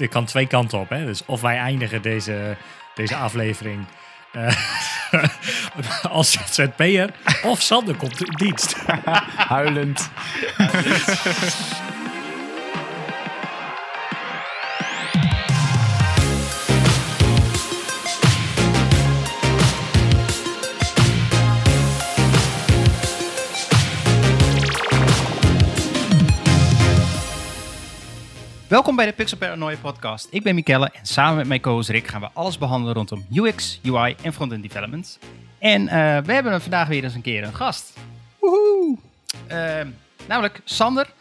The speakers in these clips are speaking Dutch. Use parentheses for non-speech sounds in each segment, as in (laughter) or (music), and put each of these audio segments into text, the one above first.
dit kan twee kanten op. Hè? Dus of wij eindigen deze, deze aflevering eh, (laughs) als ZZP'er, of Sander komt in dienst. (laughs) Huilend. (laughs) Welkom bij de Pixel Paranoia podcast. Ik ben Mikelle en samen met mijn co-host Rick gaan we alles behandelen rondom UX, UI en front-end development. En uh, we hebben vandaag weer eens een keer een gast. Woehoe! Uh, namelijk Sander.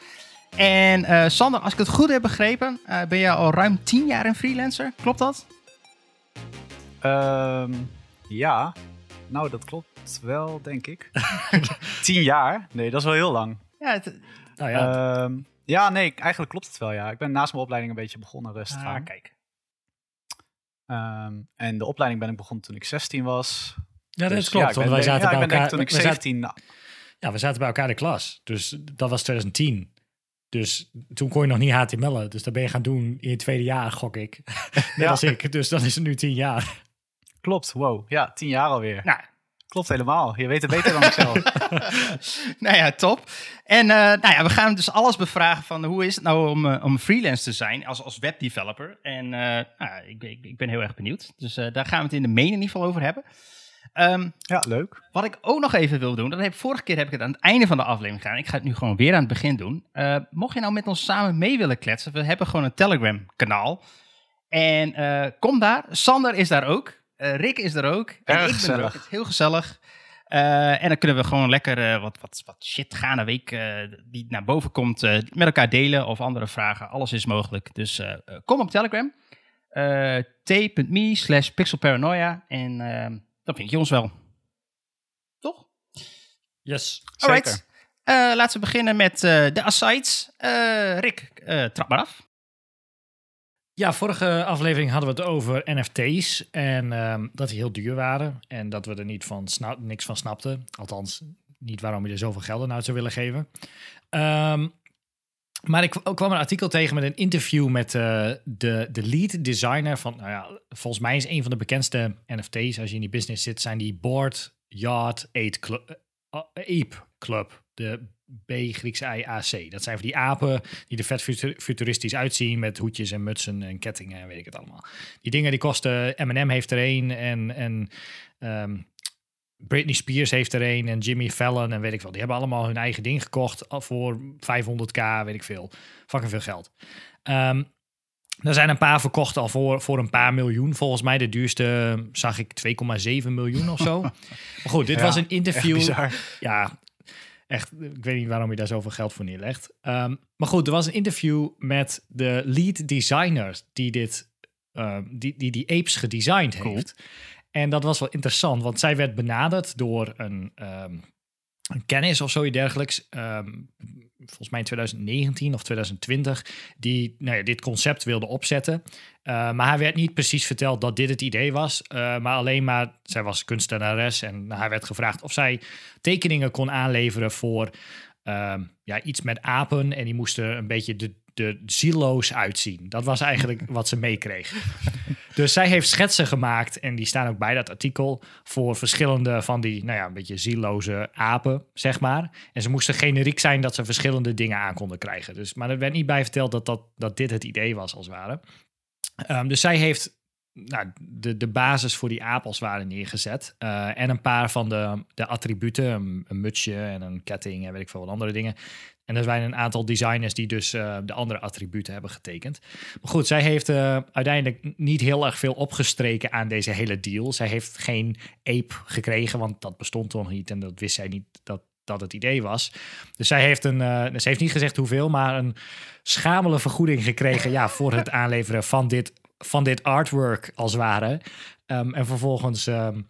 En uh, Sander, als ik het goed heb begrepen, eh, ben je al ruim 10 jaar een freelancer. Klopt dat? Um, ja, nou dat klopt wel, denk ik. (laughs) 10 jaar? Nee, dat is wel heel lang. Ja, het, Nou ja, Ehm, ja, nee, eigenlijk klopt het wel, ja. Ik ben naast mijn opleiding een beetje begonnen rustig ah, aan. kijk. Ehm, en de opleiding ben ik begonnen toen ik 16 was. ja, dat Dus klopt. ja, ik ben, want wij zaten ja, bij ik elkaar. denk toen ik we zaten- 17... nou, ja, we zaten bij elkaar in de klas. Dus dat was 2010. Dus toen kon je nog niet HTML'en. Dus dat ben je gaan doen in je tweede jaar, gok ik. (laughs) Net Ja. als ik. Dus dan is het nu 10 jaar. Klopt, wow. Ja, 10 jaar alweer. Nou, Klopt helemaal. Je weet het beter dan ikzelf. (laughs) nou ja, top. En eh, nou ja, we gaan dus alles bevragen van hoe is het nou om, eh, om freelance te zijn als, als webdeveloper. En eh, nou, ik, ik, ik ben heel erg benieuwd. Dus daar gaan we het in de main in ieder geval over hebben. Ehm, ja, leuk. wat ik ook nog even wil doen, dat heb, vorige keer heb ik het aan het einde van de aflevering gedaan. Ik ga het nu gewoon weer aan het begin doen. Mocht je nou met ons samen mee willen kletsen, we hebben gewoon een Telegram kanaal. En kom daar. Sander is daar ook. Eh, Rick is er ook. En Erg ik ben er ook. Het is heel gezellig. Eh, en dan kunnen we gewoon lekker eh, wat, wat, wat shit gaande week eh, die naar boven komt eh, met elkaar delen of andere vragen. Alles is mogelijk. Dus kom op Telegram. Eh, t.me slash pixelparanoia. En eh, dan vind je ons wel. Toch? Yes. Alright. Eh, laten we beginnen met eh, de asides. Eh, Rick, eh, trap maar af. Ja, vorige aflevering hadden we het over NFT's. En ehm, dat die heel duur waren. En dat we er niet van niks van snapten. Althans, niet waarom je er zoveel geld aan zou willen geven. Ehm, maar ik kwam een artikel tegen met een interview met eh, de, de lead designer van, nou ja, volgens mij is een van de bekendste NFT's als je in die business zit, zijn die Board Yard Ape eh, Ape Club. De B Griekse I. Dat zijn van die apen die er vet futu- futuristisch uitzien met hoedjes en mutsen en kettingen en weet ik het allemaal. Die dingen die kosten, M&M heeft er een en, en ehm, Britney Spears heeft er een en Jimmy Fallon en weet ik veel. Die hebben allemaal hun eigen ding gekocht al voor 500k, weet ik veel. Fucking veel geld. Ehm, er zijn een paar verkocht al voor, voor een paar miljoen. Volgens mij de duurste zag ik 2,7 miljoen of zo. (laughs) maar goed, dit Ja, was een interview. Ja, echt. Ik weet niet waarom je daar zoveel geld voor neerlegt. Ehm, maar goed, er was een interview met de lead designer die dit, ehm, die, die die apes gedesigned Cool. heeft. En dat was wel interessant, want zij werd benaderd door een, ehm, een kennis of zoiets dergelijks. ehm, volgens mij in 2019 of 2020, die nou ja, dit concept wilde opzetten. Uh, maar hij werd niet precies verteld dat dit het idee was. uh, maar alleen maar, zij was kunstenares en hij werd gevraagd of zij tekeningen kon aanleveren voor uh, ja, iets met apen. En die moesten een beetje de, de zieloos uitzien. Dat was eigenlijk (laughs) wat ze meekreeg. Dus zij heeft schetsen gemaakt en die staan ook bij dat artikel voor verschillende van die, nou ja, een beetje zieloze apen, zeg maar. En ze moesten generiek zijn dat ze verschillende dingen aan konden krijgen. Dus, maar er werd niet bij verteld dat, dat, dat dit het idee was, als het ware. Um, dus zij heeft nou, de, de basis voor die het ware neergezet. Uh, en een paar van de, de attributen, een, een, mutsje en een ketting en weet ik veel wat andere dingen. En er zijn een aantal designers die dus uh, de andere attributen hebben getekend. Maar goed, zij heeft uh, uiteindelijk niet heel erg veel opgestreken aan deze hele deal. Zij heeft geen ape gekregen, want dat bestond nog niet en dat wist zij niet dat dat het idee was. Dus zij heeft een, uh, ze heeft niet gezegd hoeveel, maar een schamele vergoeding gekregen ja, voor het aanleveren van dit, van dit artwork als het ware. Um, en vervolgens um,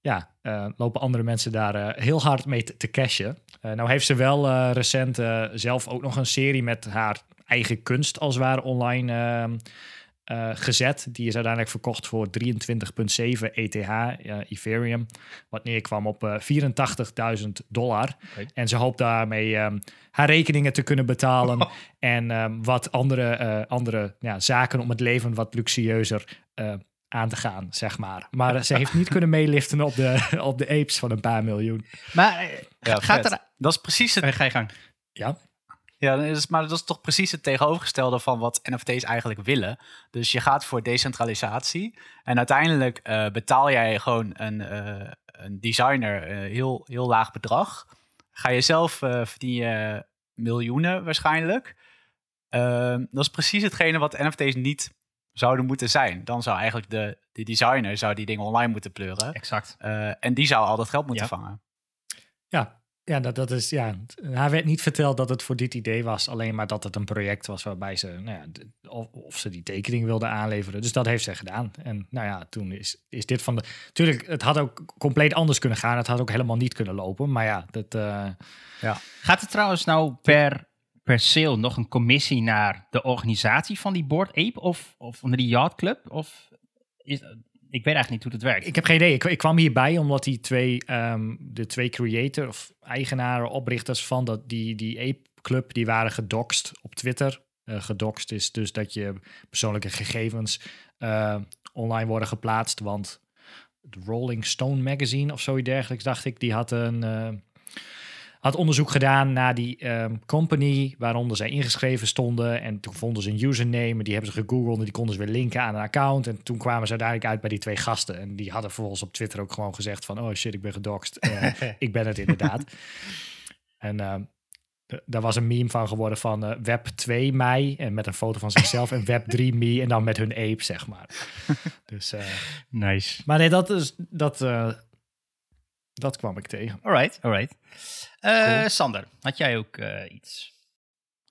ja, uh, lopen andere mensen daar uh, heel hard mee te, te cashen. Uh, nou heeft ze wel recent zelf ook nog een serie met haar eigen kunst als het ware online eh, gezet. Die is uiteindelijk verkocht voor 23,7 ETH, eh, Ethereum. Wat neerkwam op eh 84.000 dollar. En ze hoopt daarmee ehm, haar rekeningen te kunnen betalen. (laughs) En ehm, wat andere, eh, andere ja, zaken om het leven wat luxueuzer eh, aan te gaan, zeg maar. Maar ze heeft niet kunnen meeliften op de, (laughs) op de apes van een paar miljoen. Maar eh, Ja, gaat vet. er... Dat is precies het Ga je gang. Ja, Ja, dat is, maar dat is toch precies het tegenovergestelde van wat NFT's eigenlijk willen. Dus je gaat voor decentralisatie en uiteindelijk eh, betaal jij gewoon een, eh, een designer een heel, heel laag bedrag. Ga je zelf eh verdien je miljoenen waarschijnlijk. Ehm, dat is precies hetgene wat NFT's niet zouden moeten zijn. Dan zou eigenlijk de, de designer zou die dingen online moeten pleuren. Exact. Eh, en die zou al dat geld moeten Ja. vangen. ja. Ja, dat, dat is, ja, haar werd niet verteld dat het voor dit idee was. Alleen maar dat het een project was waarbij ze, nou ja, of, of ze die tekening wilden aanleveren. Dus dat heeft ze gedaan. En nou ja, toen is, is dit van de... Tuurlijk, het had ook compleet anders kunnen gaan. Het had ook helemaal niet kunnen lopen. Maar ja, dat... eh, Gaat er trouwens nou per, per sale nog een commissie naar de organisatie van die Board Ape of, of naar die Yacht Club? Of is, ik weet eigenlijk niet hoe het werkt. Ik heb geen idee. Ik, kwam hierbij omdat die twee, ehm, de twee creator of eigenaren, oprichters van dat, die, die Ape Club, die waren gedoxt op Twitter. Eh gedoxt is dus dat je persoonlijke gegevens eh, online worden geplaatst. Want de Rolling Stone Magazine of zoiets dergelijks, dacht ik, die had een... eh, had onderzoek gedaan naar die ehm, company waaronder zij ingeschreven stonden. En toen vonden ze een username. en Die hebben ze gegoogeld en die konden ze weer linken aan een account. En toen kwamen ze uiteindelijk uit bij die twee gasten. En die hadden vervolgens op Twitter ook gewoon gezegd van... oh shit, ik ben gedoxt. Eh, (laughs) ik ben het inderdaad. En ehm, daar was een meme van geworden van eh, Web 2 mei. En met een foto van zichzelf. en Web 3 (laughs) me. En dan met hun ape, zeg maar. dus, eh, Nice. maar nee, dat, is, dat, eh, dat kwam ik tegen. Alright, alright. Eh, Cool. Sander, had jij ook eh, iets?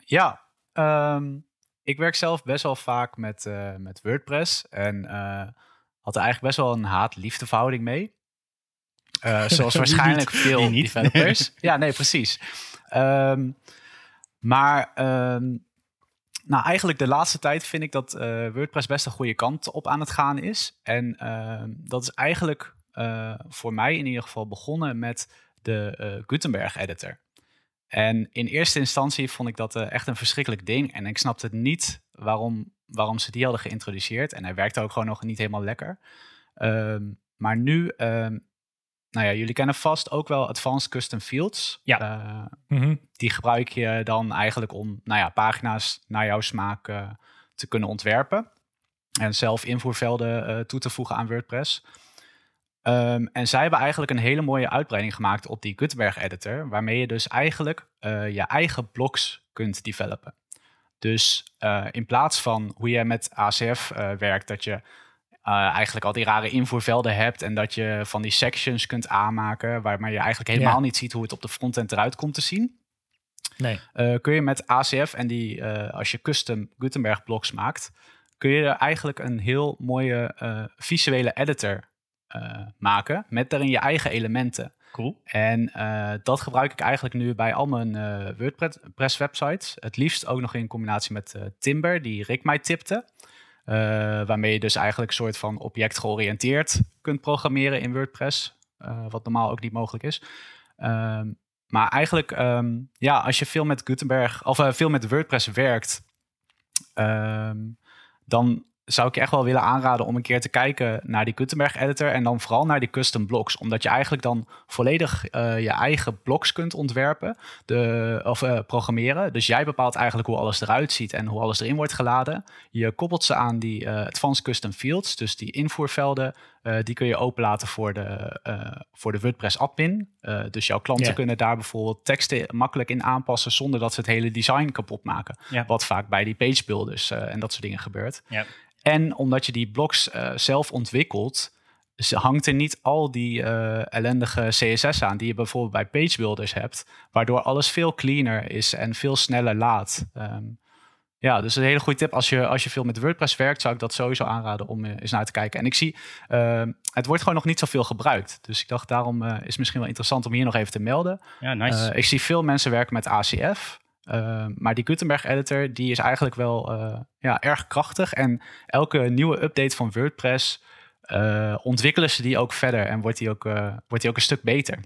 Ja, ehm, ik werk zelf best wel vaak met, eh, met WordPress en eh, had er eigenlijk best wel een haat-liefde verhouding mee. Eh, (laughs) zoals waarschijnlijk veel developers. (laughs) ja, nee, precies. Ehm, maar ehm, nou, eigenlijk de laatste tijd vind ik dat eh, WordPress best een goede kant op aan het gaan is. En ehm, dat is eigenlijk eh, voor mij in ieder geval begonnen met de eh, Gutenberg editor. En in eerste instantie vond ik dat eh, echt een verschrikkelijk ding. En ik snapte niet waarom, waarom ze die hadden geïntroduceerd. En hij werkte ook gewoon nog niet helemaal lekker. Ehm, maar nu, ehm, nou ja, jullie kennen vast ook wel Advanced Custom Fields. Ja. Mhm. die gebruik je dan eigenlijk om nou ja, pagina's naar jouw smaak te kunnen ontwerpen. En zelf invoervelden toe te voegen aan WordPress. Ehm, en zij hebben eigenlijk een hele mooie uitbreiding gemaakt op die Gutenberg editor. Waarmee je dus eigenlijk eh, je eigen blogs kunt developen. Dus eh, in plaats van hoe je met ACF eh, werkt, dat je eigenlijk al die rare invoervelden hebt en dat je van die sections kunt aanmaken, waarmee je eigenlijk helemaal Ja. niet ziet hoe het op de frontend eruit komt te zien. Nee. Kun je met ACF en die, als je custom Gutenberg blocks maakt, kun je er eigenlijk een heel mooie visuele editor maken met daarin je eigen elementen. Cool. En eh, dat gebruik ik eigenlijk nu bij al mijn eh, WordPress websites. Het liefst ook nog in combinatie met eh, Timber, die Rick mij tipte. Eh, waarmee je dus eigenlijk een soort van object georiënteerd kunt programmeren in WordPress. eh, wat normaal ook niet mogelijk is. Ehm, maar eigenlijk, ehm, ja, als je veel met Gutenberg of eh, veel met WordPress werkt, ehm, dan zou ik je echt wel willen aanraden om een keer te kijken naar die Gutenberg editor en dan vooral naar die custom blocks. Omdat je eigenlijk dan volledig eh, je eigen blocks kunt ontwerpen de, of eh, programmeren. Dus jij bepaalt eigenlijk hoe alles eruit ziet en hoe alles erin wordt geladen. Je koppelt ze aan die eh, advanced custom fields, dus die invoervelden. Eh, die kun je openlaten voor de, eh, voor de WordPress admin. Eh, dus jouw klanten kunnen daar bijvoorbeeld teksten makkelijk in aanpassen zonder dat ze het hele design kapot maken. Wat vaak bij die page builders en dat soort dingen gebeurt. En omdat je die blocks eh, zelf ontwikkelt, hangt er niet al die ellendige CSS aan die je bijvoorbeeld bij page builders hebt, waardoor alles veel cleaner is en veel sneller laat. Ehm, ja, dus een hele goede tip. Als je, als je veel met WordPress werkt, zou ik dat sowieso aanraden om eh, eens naar te kijken. En ik zie, ehm, het wordt gewoon nog niet zoveel gebruikt. Dus ik dacht, daarom eh, is het misschien wel interessant om hier nog even te melden. Ja, nice. Eh, ik zie veel mensen werken met ACF. maar die Gutenberg editor die is eigenlijk wel ja, erg krachtig. En elke nieuwe update van WordPress ontwikkelen ze die ook verder en wordt die ook, wordt die ook een stuk beter.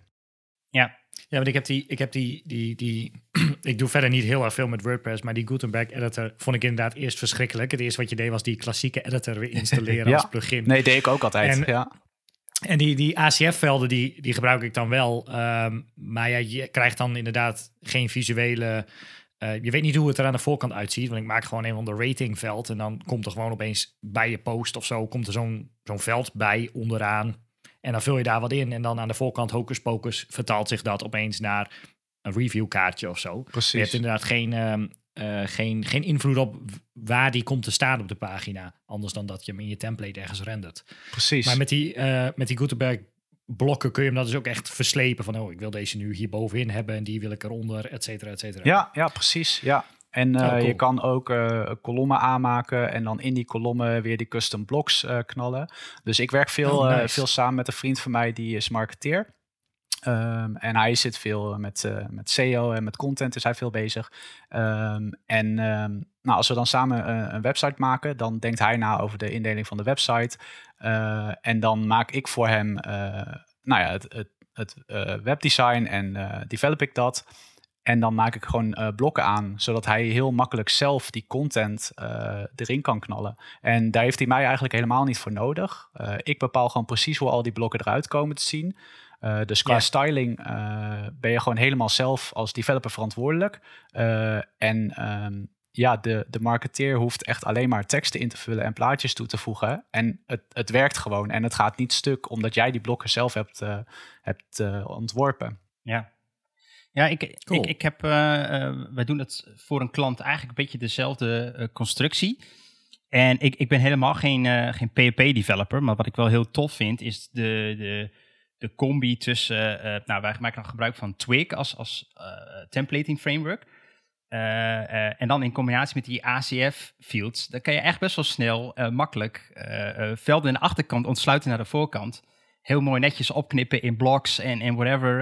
Ja, ja, want ik heb die, ik heb die, die, die, (clears throat) ik doe verder niet heel erg veel met WordPress, maar die Gutenberg editor vond ik inderdaad eerst verschrikkelijk. Het eerste wat je deed was die klassieke editor weer (laughs) installeren als plugin. Nee, deed ik ook altijd. En, ja. en die, die ACF-velden, die, die gebruik ik dan wel. Ehm, maar ja, je krijgt dan inderdaad geen visuele. Uh, je weet niet hoe het er aan de voorkant uitziet. Want ik maak gewoon een van de ratingveld. En dan komt er gewoon opeens bij je post of zo. Komt er zo'n zo'n veld bij onderaan. En dan vul je daar wat in. En dan aan de voorkant hocus pocus vertaalt zich dat opeens naar een reviewkaartje of zo. Precies. Je hebt inderdaad geen, uh, geen, geen invloed op waar die komt te staan op de pagina. Anders dan dat je hem in je template ergens rendert. Precies. Maar met die, uh, met die Gutenberg blokken kun je hem dat dus ook echt verslepen. Van, oh, ik wil deze nu hier bovenin hebben en die wil ik eronder, et cetera, et cetera. Ja, ja, precies. Ja. En uh, je kan ook uh, kolommen aanmaken en dan in die kolommen weer die custom blocks uh, knallen. Dus ik werk veel, oh, nice. veel samen met een vriend van mij die is marketeer. Um, en hij zit veel met, met SEO en met content is hij veel bezig. Um, en um, nou, als we dan samen een website maken, dan denkt hij na over de indeling van de website. en dan maak ik voor hem nou ja, het, het, het webdesign en develop ik dat. En dan maak ik gewoon uh, blokken aan, zodat hij heel makkelijk zelf die content uh, erin kan knallen. En daar heeft hij mij eigenlijk helemaal niet voor nodig. Uh, ik bepaal gewoon precies hoe al die blokken eruit komen te zien. dus qua styling ben je gewoon helemaal zelf als developer verantwoordelijk. en um, ja, de, de marketeer hoeft echt alleen maar teksten in te vullen en plaatjes toe te voegen. En het, het werkt gewoon. En het gaat niet stuk omdat jij die blokken zelf hebt, hebt ontworpen. Ja, ja, ik, ik, ik heb, uh, uh, wij doen het voor een klant eigenlijk een beetje dezelfde uh, constructie. En ik, ik ben helemaal geen, geen PHP-developer, maar wat ik wel heel tof vind is de, de, de combi tussen, nou wij maken dan gebruik van Twig als, als templating framework. en dan in combinatie met die ACF-fields, dan kan je echt best wel snel, makkelijk velden in de achterkant ontsluiten naar de voorkant. Heel mooi netjes opknippen in blocks en, en whatever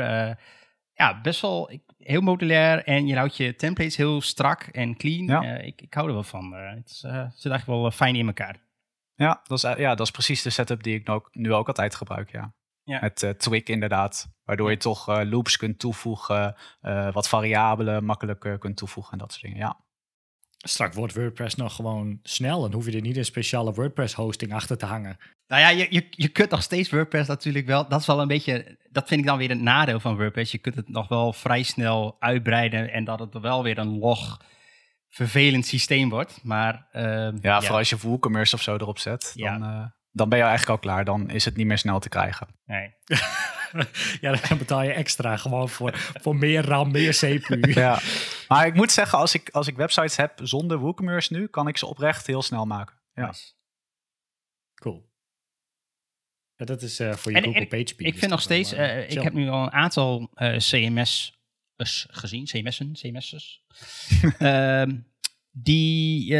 ja, best wel heel modulair en je houdt je templates heel strak en clean. Ja. Uh, ik, ik hou er wel van. Uh, het, is, uh, het zit eigenlijk wel fijn in elkaar. Ja dat, is, ja, dat is precies de setup die ik nu ook, nu ook altijd gebruik, ja. ja. Met Twig inderdaad, waardoor je toch loops kunt toevoegen, wat variabelen makkelijk kunt toevoegen en dat soort dingen, ja. Straks wordt WordPress nog gewoon snel. Dan hoef je er niet een speciale WordPress-hosting achter te hangen. Nou ja, je, je, je kunt nog steeds WordPress natuurlijk wel. Dat is wel een beetje. Dat vind ik dan weer een nadeel van WordPress. Je kunt het nog wel vrij snel uitbreiden. En dat het wel weer een log vervelend systeem wordt. Maar. Uh, ja, ja, vooral als je WooCommerce of zo erop zet. Ja. Dan, uh, dan ben je eigenlijk al klaar. Dan is het niet meer snel te krijgen. Nee. (laughs) ja, dan betaal je extra gewoon voor, voor meer RAM, meer CPU. (laughs) ja, maar ik moet zeggen, als ik, als ik websites heb zonder WooCommerce nu, kan ik ze oprecht heel snel maken. Ja. Nice. Cool. Ja, dat is uh, voor je en, Google PageSpeed. Ik vind nog steeds, uh, ik heb nu al een aantal uh, CMS gezien, CMS'en, CMS'en, (laughs) ehm, die,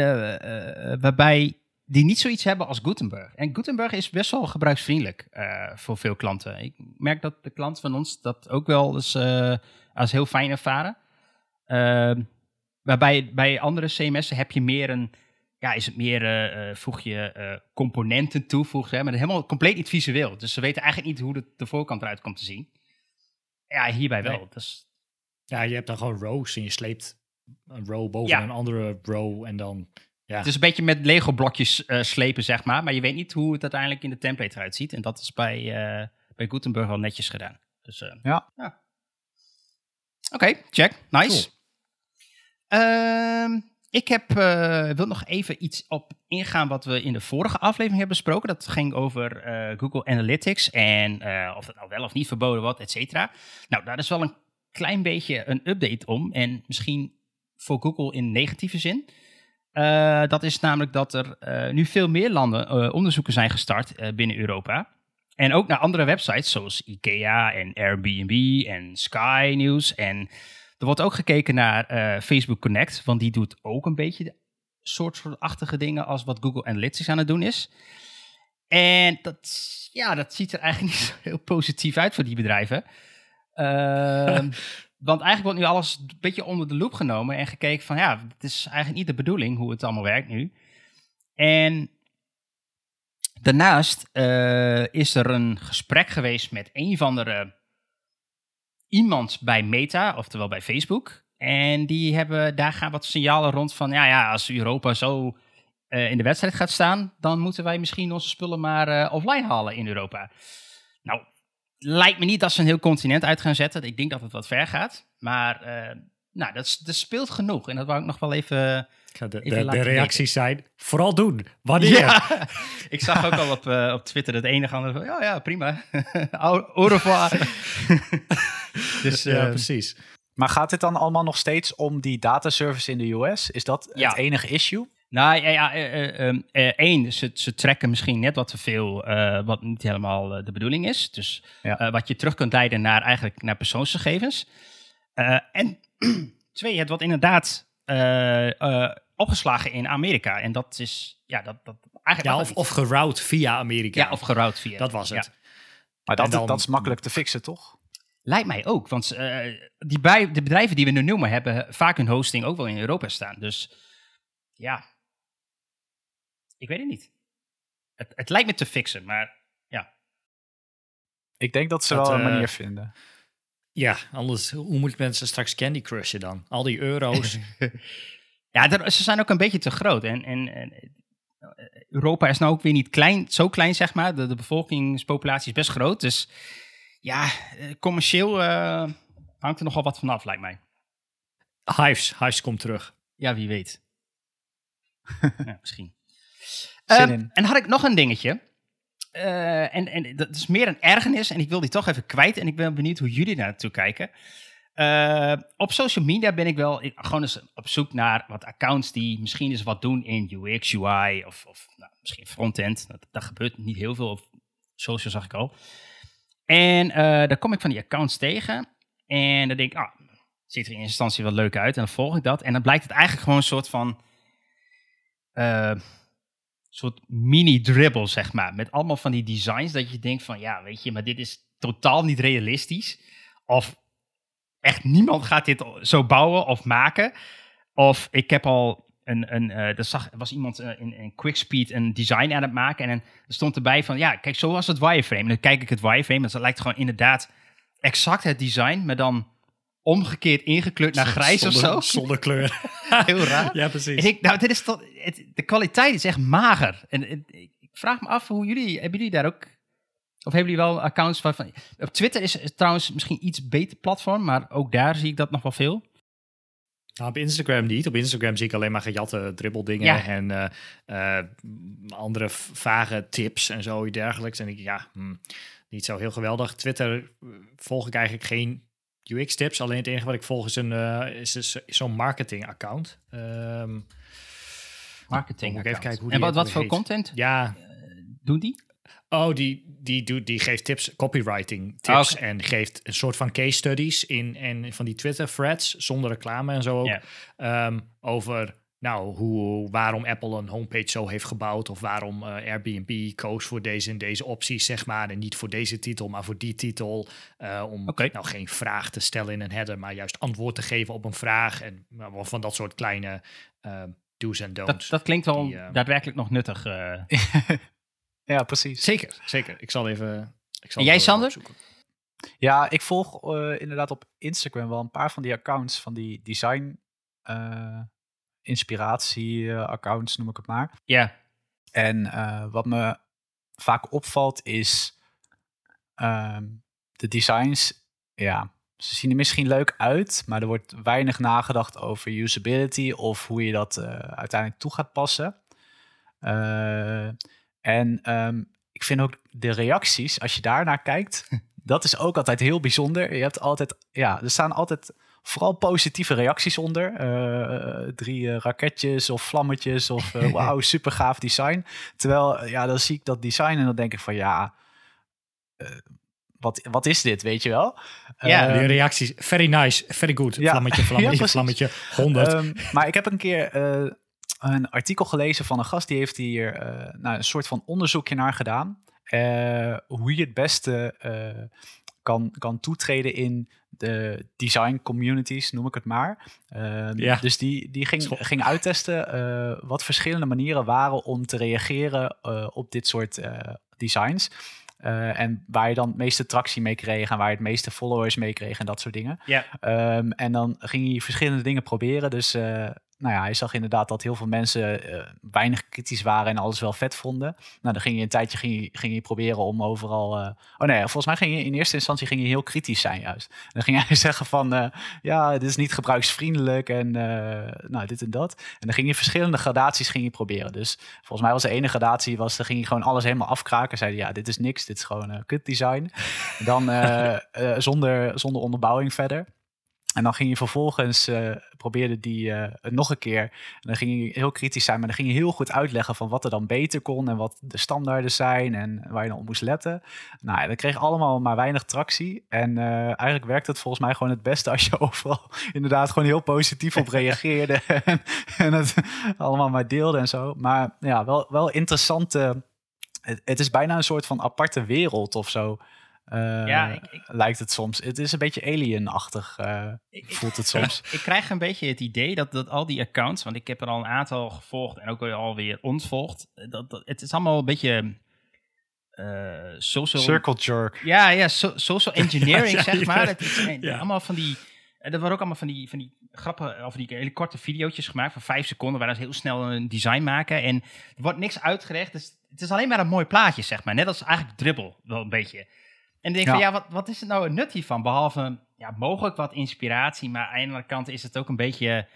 waarbij die niet zoiets hebben als Gutenberg. En Gutenberg is best wel gebruiksvriendelijk uh, voor veel klanten. Ik merk dat de klanten van ons dat ook wel eens uh, als heel fijn ervaren. Uh, waarbij bij andere CMS'en heb je meer een, ja, is het meer, uh, voeg je componenten toevoegen, maar helemaal compleet niet visueel. Dus ze weten eigenlijk niet hoe de, de voorkant eruit komt te zien. Ja, hierbij wel. Nee. Dus... Ja, je hebt dan gewoon rows en je sleept een row boven ja. een andere row en dan ja. Het is een beetje met Lego-blokjes uh, slepen, zeg maar. Maar je weet niet hoe het uiteindelijk in de template eruit ziet. En dat is bij, uh, bij Gutenberg wel netjes gedaan. Dus, uh, ja. ja. Oké, okay, check. Nice. Cool. Uh, ik heb, wil nog even iets op ingaan wat we in de vorige aflevering hebben besproken. Dat ging over Google Analytics en of het nou wel of niet verboden wordt, et cetera. Nou, daar is wel een klein beetje een update om. En misschien voor Google in negatieve zin. Uh, dat is namelijk dat er uh, nu veel meer landen uh, onderzoeken zijn gestart binnen Europa. En ook naar andere websites zoals IKEA en Airbnb en Sky News. En er wordt ook gekeken naar Facebook Connect, want die doet ook een beetje de soort soortachtige dingen als wat Google Analytics aan het doen is. En dat, ja, dat ziet er eigenlijk (laughs) niet heel positief uit voor die bedrijven. Ehm, (laughs) want eigenlijk wordt nu alles een beetje onder de loep genomen en gekeken van ja, het is eigenlijk niet de bedoeling hoe het allemaal werkt nu. En daarnaast eh, is er een gesprek geweest met een van de iemand bij Meta, oftewel bij Facebook. En die hebben, daar gaan wat signalen rond van, ja, ja als Europa zo uh, in de wedstrijd gaat staan, dan moeten wij misschien onze spullen maar offline halen in Europa. Nou, lijkt me niet dat ze een heel continent uit gaan zetten. Ik denk dat het wat ver gaat. Maar uh, nou, dat, dat, speelt genoeg. En dat wou ik nog wel even. de, de, de reacties zijn vooral doen. Wanneer? Ja, (laughs) ik zag ook al op, uh, op Twitter het enige andere van, ja, ja, prima. (laughs) Au revoir. (laughs) dus, ja, uh, precies. Maar gaat dit dan allemaal nog steeds om die dataservice in de US? Is dat ja. het enige issue? Nou ja, ja uh, uh, één, ze, ze trekken misschien net wat te veel, wat niet helemaal de bedoeling is. Dus ja. wat je terug kunt leiden naar eigenlijk naar persoonsgegevens. en (clears throat) twee, het wordt inderdaad opgeslagen in Amerika. En dat is, ja, dat, dat eigenlijk... Ja, of, of geroute via Amerika. Ja, of geroute via. Dat was het. Maar dat, dan, dat is makkelijk te fixen, toch? Lijkt mij ook, want die bij, de bedrijven die we nu noemen hebben vaak hun hosting ook wel in Europa staan. Dus ja, ik weet het niet. Het, het lijkt me te fixen, maar ja. Ik denk dat ze wel een manier uh, vinden. Ja, anders, hoe moet mensen straks Candy Crushen dan? Al die euro's. (laughs) ja, er, ze zijn ook een beetje te groot. En, en, en, Europa is nou ook weer niet klein, zo klein, zeg maar. De, de bevolkingspopulatie is best groot. Dus ja, eh, commercieel uh, hangt er nogal wat vanaf, lijkt mij. Hives, Hives komt terug. Ja, wie weet. (laughs) ja, misschien. Um, en had ik nog een dingetje. Uh, en, en dat is meer een ergernis en ik wil die toch even kwijt. En ik ben benieuwd hoe jullie daar naartoe kijken. Uh, op social media ben ik wel gewoon eens op zoek naar wat accounts die misschien eens wat doen in UX, UI of, of nou, misschien frontend. Dat, dat gebeurt niet heel veel op social, zag ik al. En uh, daar kom ik van die accounts tegen. En dan denk ik, ah, ziet er in instantie wel leuk uit. En dan volg ik dat. En dan blijkt het eigenlijk gewoon een soort van soort mini-dribble, zeg maar. Met allemaal van die designs dat je denkt van, ja, weet je, maar dit is totaal niet realistisch. Of echt niemand gaat dit zo bouwen of maken. Of ik heb al een, een uh, er zag, was iemand uh, in, in QuickSpeed een design aan het maken. En er stond erbij van, ja, kijk, zo was het wireframe. En dan kijk ik het wireframe, en dat lijkt gewoon inderdaad exact het design, maar dan omgekeerd ingekleurd naar grijs zonder, of zo. Zonder kleur. (laughs) Heel raar. ja, precies. ik, nou, dit is toch, het, de kwaliteit is echt mager. En ik vraag me af hoe jullie, hebben jullie daar ook, of hebben jullie wel accounts van, van op Twitter is het trouwens misschien iets beter platform, maar ook daar zie ik dat nog wel veel. Nou, op Instagram niet. Op Instagram zie ik alleen maar gejatte dribbeldingen ja. en uh, uh, andere vage tips en zo dergelijks. En ik, ja, hm, niet zo heel geweldig. Twitter volg ik eigenlijk geen UX-tips. Alleen het enige wat ik volg is, een, uh, is, is, is zo'n marketing-account. Um, marketing even kijken hoe En wat, wat voor content ja. Uh, doen die? Oh, die, die, doet, die geeft tips, copywriting tips. Okay. En geeft een soort van case studies in, en van die Twitter threads, zonder reclame en zo ook. Yeah. Um, over nou, hoe, waarom Apple een homepage zo heeft gebouwd. Of waarom uh, Airbnb koos voor deze en deze opties, zeg maar. En niet voor deze titel, maar voor die titel. Uh, om okay. nou geen vraag te stellen in een header, maar juist antwoord te geven op een vraag. En uh, van dat soort kleine do's en don'ts. Dat, dat klinkt wel die, daadwerkelijk nog nuttig. (laughs) ja, precies. Zeker, zeker. Ik zal even... Ik zal en jij, Sander? Ja, ik volg inderdaad op Instagram wel een paar van die accounts van die design inspiratie-accounts, noem ik het maar. Ja. En uh, wat me vaak opvalt is uh, de designs. Ja, ze zien er misschien leuk uit, maar er wordt weinig nagedacht over usability of hoe je dat uh, uiteindelijk toe gaat passen. Uh, en um, ik vind ook de reacties, als je daarnaar kijkt, (laughs) dat is ook altijd heel bijzonder. Je hebt altijd, ja, er staan altijd vooral positieve reacties onder. Uh, drie uh, raketjes of vlammetjes of uh, (laughs) wauw, super gaaf design. Terwijl, ja, dan zie ik dat design en dan denk ik van ja, wat, wat is dit, weet je wel? Ja, de reacties, very nice, very good. Ja, vlammetje, vlammetje, (laughs) ja, vlammetje, 100. Um, maar ik heb een keer een artikel gelezen van een gast die heeft hier nou, een soort van onderzoekje naar gedaan. hoe je het beste kan, kan toetreden in de design communities, noem ik het maar. Ehm, Ja. Dus die, die ging, ging uittesten eh, wat verschillende manieren waren om te reageren eh, op dit soort eh, designs. En waar je dan het meeste tractie mee kreeg en waar je het meeste followers mee kreeg en dat soort dingen. Ja. Ehm, en dan ging hij verschillende dingen proberen. Dus nou ja, hij zag inderdaad dat heel veel mensen eh, weinig kritisch waren en alles wel vet vonden. Nou, dan ging je een tijdje ging je, ging je proberen om overal. eh, oh nee, volgens mij ging je in eerste instantie ging je heel kritisch zijn juist. Dan ging hij (laughs) zeggen van eh, ja, dit is niet gebruiksvriendelijk en nou dit en dat. En dan ging je verschillende gradaties ging je proberen. Dus volgens mij was de ene gradatie was, dan ging je gewoon alles helemaal afkraken. Zei ja, dit is niks, dit is gewoon kut design. Dan (laughs) zonder, zonder onderbouwing verder. En dan ging je vervolgens, eh, probeerde die het nog een keer. En dan ging je heel kritisch zijn, maar dan ging je heel goed uitleggen van wat er dan beter kon en wat de standaarden zijn en waar je dan op moest letten. Nou, ja, dat kreeg allemaal maar weinig tractie. En eh, eigenlijk werkte het volgens mij gewoon het beste als je (laughs) overal inderdaad gewoon heel positief op reageerde (laughs) en, het allemaal maar deelde en zo. Maar ja, wel, wel interessante. Het is bijna een soort van aparte wereld of zo. Eh, Ja, ik- ik- lijkt het soms. Het is een beetje alien-achtig, eh, Ik- voelt het soms. (laughs) Ik krijg een beetje het idee dat, dat al die accounts, want ik heb er al een aantal gevolgd en ook alweer ontvolgd. Dat, dat, het is allemaal een beetje eh social... Circle jerk. Ja, ja, so- social engineering, (laughs) Ja, ja, zeg maar. Het is eh, Ja. allemaal van die... eh, Er worden ook allemaal van die, van die grappen, of die hele korte video's gemaakt van vijf seconden, waar ze heel snel een design maken. En er wordt niks uitgelegd, dus het is alleen maar een mooi plaatje, zeg maar. Net als eigenlijk dribbel, wel een beetje. En denk van, Ja. ja, wat, wat is het nou het nut hiervan? Behalve, ja, mogelijk wat inspiratie, maar aan de andere kant is het ook een beetje...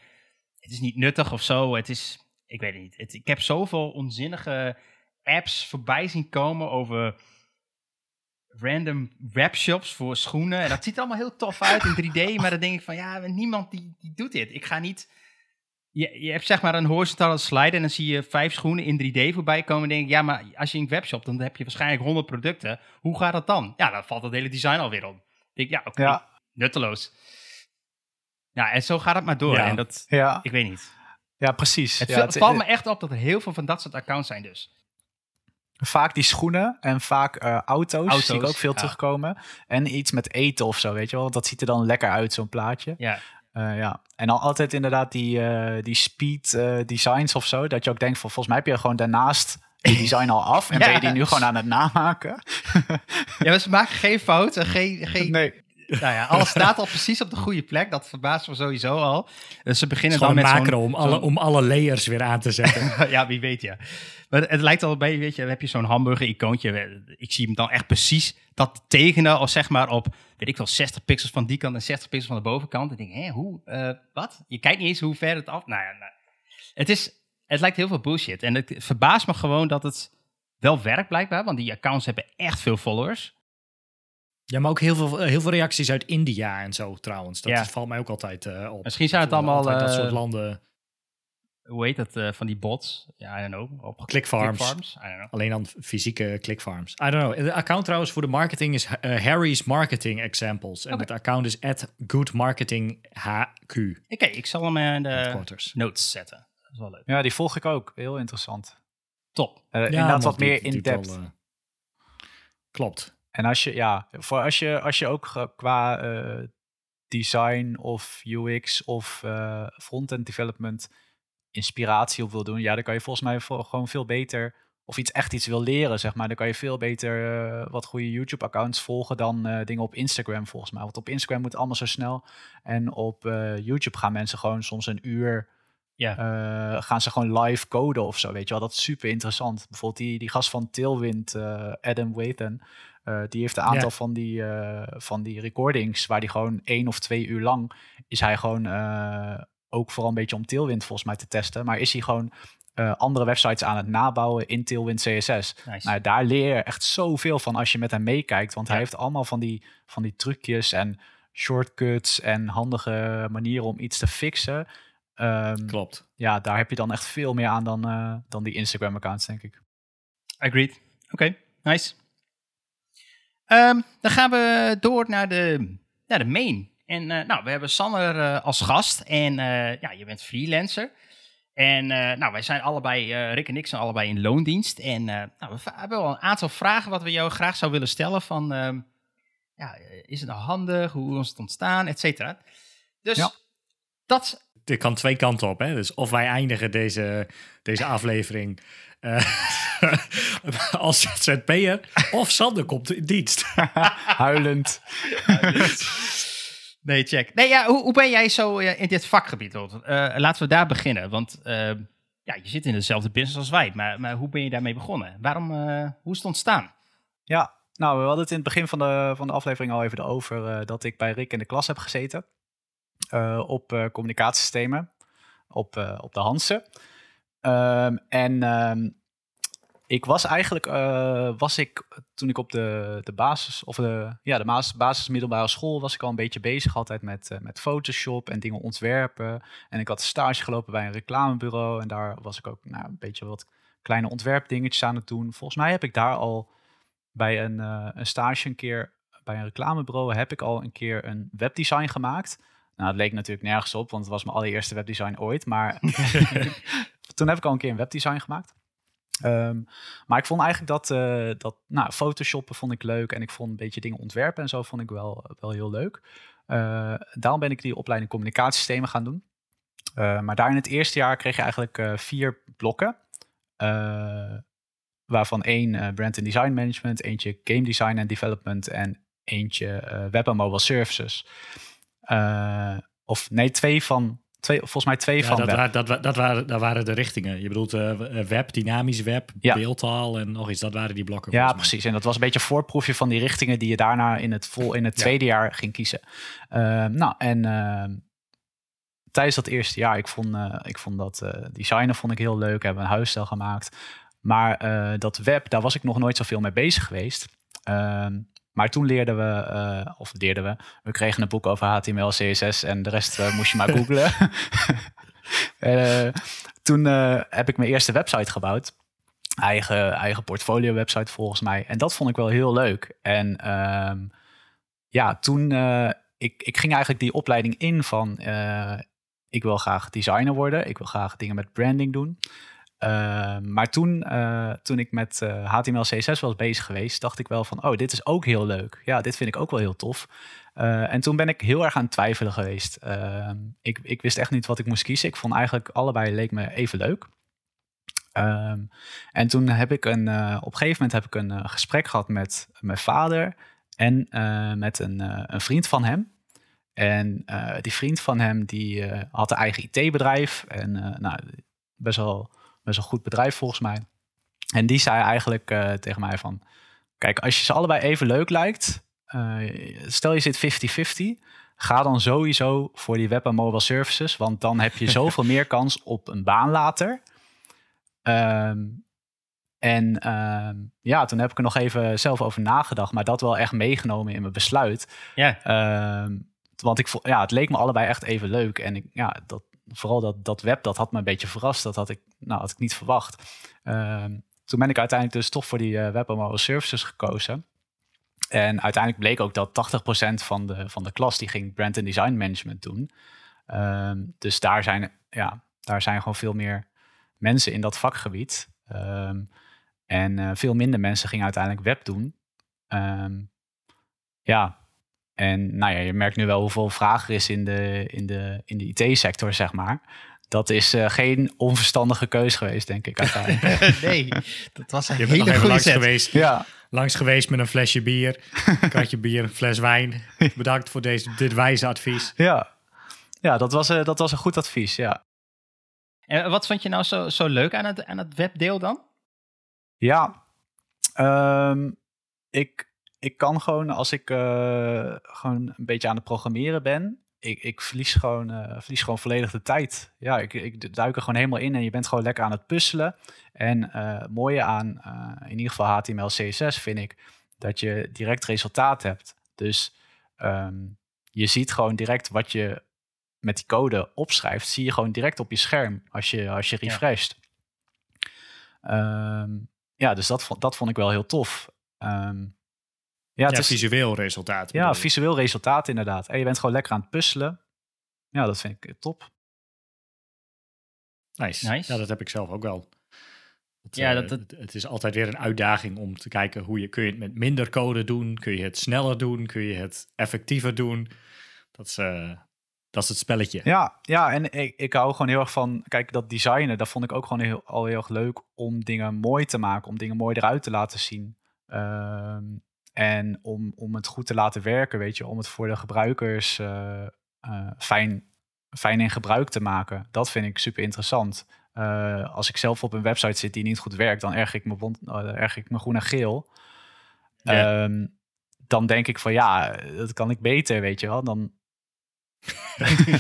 Het is niet nuttig of zo, het is... Ik weet het niet. Het, ik heb zoveel onzinnige apps voorbij zien komen over random webshops voor schoenen. En dat ziet er allemaal heel tof uit in (laughs) 3D. Maar dan denk ik van, ja, niemand die, die doet dit. Ik ga niet... Je, je hebt zeg maar een horizontale slide en dan zie je vijf schoenen in 3D voorbij komen. En denk ik, ja, maar als je in een webshop, dan heb je waarschijnlijk 100 producten. Hoe gaat dat dan? Ja, dan valt het hele design alweer om. Ik denk, ja, oké, Ja. nutteloos. Ja, en zo gaat het maar door. Ja. En dat, Ja, ik weet niet. ja precies. Het, ja, het- valt me echt op dat er heel veel van dat soort accounts zijn dus. Vaak die schoenen en vaak eh, auto's, Auto's, zie ik ook veel ja. terugkomen. En iets met eten of zo, weet je wel. Want dat ziet er dan lekker uit, zo'n plaatje. Ja, ja. En dan altijd inderdaad die, eh, die speed eh, designs of zo. Dat je ook denkt van, volgens mij heb je gewoon daarnaast die (laughs) design al af. En Ja. ben je die nu gewoon aan het namaken? ja maar ze maken geen fouten, geen, geen, Nee. (laughs) Nou ja, alles staat al precies op de goede plek. Dat verbaast me sowieso al. Dus ze beginnen dan met een macro om alle, om alle layers weer aan te zetten. (laughs) ja, wie weet ja. Maar het lijkt al bij, weet je, dan heb je zo'n hamburger-icoontje. Ik zie hem dan echt precies dat tekenen, of zeg maar op, weet ik wel, 60 pixels van die kant en 60 pixels van de bovenkant. En ik denk, hé, hoe, eh, wat? Je kijkt niet eens hoe ver het af... Nou ja, nou, het is, het lijkt heel veel bullshit. En het verbaast me gewoon dat het wel werkt blijkbaar, want die accounts hebben echt veel followers. Ja, maar ook heel veel, heel veel reacties uit India en zo trouwens. Dat Ja. valt mij ook altijd eh, op. Misschien zijn het allemaal, dat eh, soort landen. Hoe heet dat, eh, van die bots? Ja, I don't know. Op Clickfarms. Clickfarms? I don't know. Alleen dan fysieke clickfarms. I don't know. De account trouwens voor de marketing is eh, Harry's Marketing Examples. En het account is at Good Marketing HQ. Oké, ik zal hem in de notes zetten. Dat is wel leuk. Ja, die volg ik ook. Heel interessant. Top. Eh, Ja, inderdaad wat meer in-depth. eh, klopt. En als je, ja, voor als je, als je ook qua eh, design of UX of eh front-end development inspiratie op wil doen, ja, dan kan je volgens mij gewoon veel beter, of iets echt iets wil leren, zeg maar, dan kan je veel beter eh, wat goede YouTube-accounts volgen dan dingen op Instagram, volgens mij. Want op Instagram moet het allemaal zo snel. En op YouTube gaan mensen gewoon soms een uur Ja. gaan ze gewoon live coden of zo, weet je wel. Dat is super interessant. Bijvoorbeeld die, die gast van Tailwind, Adam Wathan, eh, die heeft een aantal Ja. van, die, eh, van die recordings waar die gewoon één of twee uur lang is hij gewoon eh, ook vooral een beetje om Tailwind volgens mij te testen, maar is hij gewoon andere websites aan het nabouwen in Tailwind CSS. Nice. Nou, daar leer je echt zoveel van als je met hem meekijkt. Want hij heeft allemaal van die, van die trucjes en shortcuts en handige manieren om iets te fixen. Ehm, Klopt. ja, daar heb je dan echt veel meer aan dan, dan die Instagram-accounts, denk ik. Agreed. Oké, nice. Ehm, dan gaan we door naar de, naar de main. En eh, nou, we hebben Sander eh, als gast. En eh, ja, je bent freelancer. En nou, wij zijn allebei, Rick en ik zijn allebei in loondienst. En nou, we hebben wel een aantal vragen wat we jou graag zouden willen stellen. Van, ehm, ja, is het nou handig? Hoe is het ontstaan? Et cetera. Dus Ja. dat Dit kan twee kanten op. Hè? Dus of wij eindigen deze, deze aflevering eh, (laughs) als ZZP'er, of Sander komt in dienst. (laughs) Huilend. Nee, check. Nee, ja, hoe, hoe ben jij zo eh, in dit vakgebied? Eh, laten we daar beginnen. Want eh, ja, je zit in dezelfde business als wij. Maar, maar hoe ben je daarmee begonnen? Waarom, eh, hoe is het ontstaan? Ja, nou, we hadden het in het begin van de, van de aflevering al even over eh, dat ik bij Rick in de klas heb gezeten. eh, op eh, communicatiesystemen, op, eh, op de Hansen. Ehm, en ehm, ik was eigenlijk, eh, was ik toen ik op de, de basis, of de, ja, de basis, basis middelbare school, was ik al een beetje bezig altijd met, eh, met Photoshop en dingen ontwerpen. En ik had stage gelopen bij een reclamebureau en daar was ik ook nou, een beetje wat kleine ontwerpdingetjes aan het doen. Volgens mij heb ik daar al bij een, eh, een stage een keer bij een reclamebureau heb ik al een keer een webdesign gemaakt. Nou, het leek natuurlijk nergens op, want het was mijn allereerste webdesign ooit. Maar (laughs) (laughs) toen heb ik al een keer een webdesign gemaakt. Ehm, maar ik vond eigenlijk dat, eh, dat nou, photoshoppen vond ik leuk. En ik vond een beetje dingen ontwerpen en zo vond ik wel, wel heel leuk. Eh, daarom ben ik die opleiding communicatiesystemen gaan doen. Eh, maar daar in het eerste jaar kreeg je eigenlijk vier blokken. Waarvan één brand and design management, eentje game design en development en eentje web en mobile services. Of nee, twee van, twee, volgens mij twee Ja, van dat, web. dat, dat, waren, dat waren de richtingen. Je bedoelt eh, web, dynamisch web, Ja. beeldtaal en nog iets. Dat waren die blokken. Ja, precies. En dat was een beetje een voorproefje van die richtingen die je daarna in het, vol, in het Ja. tweede jaar ging kiezen. Ehm, nou, en ehm, tijdens dat eerste jaar, ik vond, eh, ik vond dat designen vond ik heel leuk. Hebben een huisstijl gemaakt. Maar dat web, daar was ik nog nooit zoveel mee bezig geweest. Ehm, maar toen leerden we, eh, of leerden we, we kregen een boek over HTML, CSS en de rest eh, moest je maar googlen. (laughs) (laughs) Eh, toen heb ik mijn eerste website gebouwd eigen, eigen portfolio website volgens mij. En dat vond ik wel heel leuk. En ehm, ja, toen, ik, ik ging eigenlijk die opleiding in van, ik wil graag designer worden. Ik wil graag dingen met branding doen. Uh, maar toen, uh, toen ik met uh, HTML, CSS was bezig geweest, dacht ik wel van, oh, dit is ook heel leuk. Ja, dit vind ik ook wel heel tof. Uh, en toen ben ik heel erg aan het twijfelen geweest. Ehm, ik, ik wist echt niet wat ik moest kiezen. Ik vond eigenlijk allebei leek me even leuk. Um, en toen heb ik een, op een gegeven moment heb ik een gesprek gehad met mijn vader en met een, een, vriend van hem. En die vriend van hem die had een eigen IT-bedrijf en nou, best wel, best wel goed bedrijf volgens mij. En die zei eigenlijk tegen mij van, kijk, als je ze allebei even leuk lijkt, stel je zit 50-50, ga dan sowieso voor die web en mobile services, want dan heb je (laughs) zoveel meer kans op een baan later. Um, en um, ja, toen heb ik er nog even zelf over nagedacht, maar dat wel echt meegenomen in mijn besluit. Ja. Um, want ik ja, het leek me allebei echt even leuk. En ik, ja, dat, vooral dat, dat web, dat had me een beetje verrast. Dat had ik, nou, had ik niet verwacht. toen ben ik uiteindelijk dus toch voor die uh, web mobile services gekozen. En uiteindelijk bleek ook dat 80% van de, van de klas die ging brand en design management doen. dus daar zijn, ja, daar zijn gewoon veel meer mensen in dat vakgebied. Um, en uh, veel minder mensen gingen uiteindelijk web doen. Ja, en nou ja, je merkt nu wel hoeveel vraag er is in de, in de, in de IT-sector, zeg maar. Dat is uh, geen onverstandige keus geweest, denk ik uiteindelijk. (laughs) nee, dat was een je hele goede langs set. geweest. ja. Langs geweest met een flesje bier, een (laughs) kratje bier, een fles wijn. Bedankt voor deze, dit wijze advies. Ja, ja dat, was, uh, dat was een goed advies, ja. En wat vond je nou zo, zo leuk aan het, aan het webdeel dan? Ja, um, ik, ik kan gewoon als ik uh, gewoon een beetje aan het programmeren ben, ik, ik verlies, gewoon, uh, verlies gewoon volledig de tijd. Ja, ik, ik duik er gewoon helemaal in en je bent gewoon lekker aan het puzzelen. En uh, het mooie aan in ieder geval HTML, CSS vind ik dat je direct resultaat hebt. Dus um, je ziet gewoon direct wat je met die code opschrijft, zie je gewoon direct op je scherm als je, als je refresht. Ja. Um, ja, dus dat, vond, dat vond ik wel heel tof. Um, ja, het ja, is visueel resultaat. Ja, visueel resultaat inderdaad. En je bent gewoon lekker aan het puzzelen. Ja, dat vind ik top. Nice. nice. Ja, dat heb ik zelf ook wel. Ja, eh, dat- dat- het, het is altijd weer een uitdaging om te kijken hoe je kun je het met minder code doen, kun je het sneller doen, kun je het effectiever doen. Dat is, eh, dat is het spelletje. Ja, ja en ik, ik hou gewoon heel erg van, kijk, dat designen, dat vond ik ook gewoon heel, al heel erg leuk om dingen mooi te maken, om dingen mooi eruit te laten zien. Ehm, en om, om het goed te laten werken, weet je, om het voor de gebruikers eh, eh, fijn, fijn in gebruik te maken. Dat vind ik super interessant. Eh, als ik zelf op een website zit die niet goed werkt, dan erg ik me, erg ik me groen en geel. Ja. Ehm, dan denk ik van ja, dat kan ik beter, weet je wel. Dan, (laughs)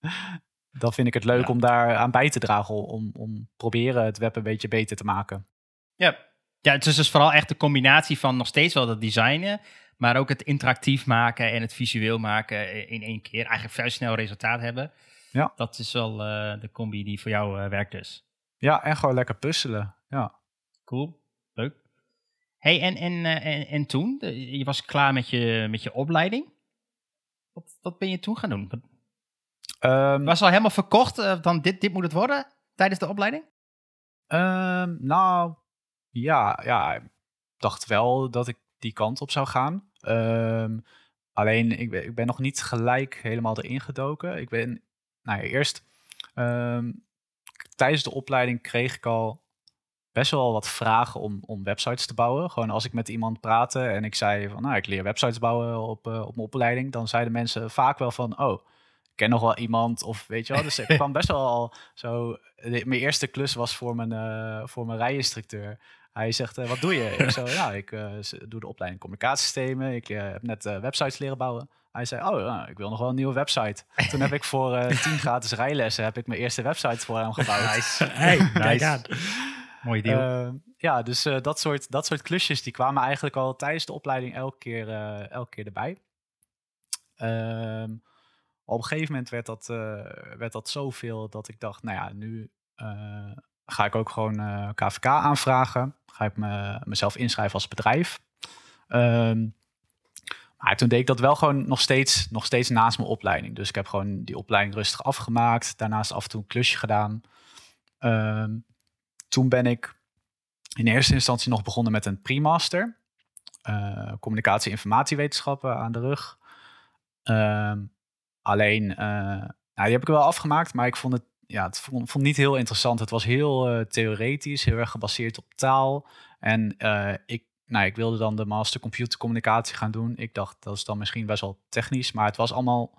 (laughs) dan vind ik het leuk Ja. om daar aan bij te dragen. Om, om proberen het web een beetje beter te maken. Ja. Ja, het is dus vooral echt de combinatie van nog steeds wel dat designen, maar ook het interactief maken en het visueel maken in één keer. Eigenlijk vrij snel resultaat hebben. Ja. Dat is wel eh, de combi die voor jou eh, werkt dus. Ja, en gewoon lekker puzzelen. Ja. Cool, leuk. hey, en, en, eh, en, en toen? Je was klaar met je, met je opleiding. Wat, wat ben je toen gaan doen? Ehm, Was al helemaal verkocht, dan dit, dit moet het worden tijdens de opleiding? ehm, nou, ja, ja, ik dacht wel dat ik die kant op zou gaan. Ehm, alleen, ik ben, ik ben nog niet gelijk helemaal erin gedoken. Ik ben, nou ja, eerst ehm, tijdens de opleiding kreeg ik al best wel wat vragen om, om websites te bouwen. Gewoon als ik met iemand praatte en ik zei van, nou, ik leer websites bouwen op, eh, op mijn opleiding, dan zeiden mensen vaak wel van, oh, ik ken nog wel iemand of weet je wel. Dus ik (laughs) kwam best wel al zo. de- mijn eerste klus was voor mijn, eh, voor mijn rijinstructeur. Hij zegt, eh, wat doe je? ik zo, ja, ik eh, doe de opleiding communicatiesystemen. Ik eh, heb net websites leren bouwen. Hij zei, oh, ik wil nog wel een nieuwe website. Toen heb ik voor 10 (laughs) gratis rijlessen heb ik mijn eerste website voor hem gebouwd. (laughs) Hey, kijk aan. Mooie deal. Eh, ja, dus dat, soort, dat soort klusjes die kwamen eigenlijk al tijdens de opleiding elke keer, elke keer erbij. Ehm, op een gegeven moment werd dat, werd dat zoveel dat ik dacht, nou ja, nu ga ik ook gewoon eh, KVK aanvragen. Ga ik me, mezelf inschrijven als bedrijf. Ehm, maar toen deed ik dat wel gewoon nog steeds, nog steeds naast mijn opleiding. Dus ik heb gewoon die opleiding rustig afgemaakt. Daarnaast af en toe een klusje gedaan. Ehm, toen ben ik in eerste instantie nog begonnen met een pre-master. Eh, communicatie- en informatiewetenschappen aan de rug. Ehm, alleen, eh, nou, die heb ik wel afgemaakt, maar ik vond het, ja, het vond, niet heel interessant. Het was heel eh, theoretisch, heel erg gebaseerd op taal. En eh, ik, nou, ik wilde dan de master computercommunicatie gaan doen. Ik dacht, dat is dan misschien best wel technisch, maar het was allemaal,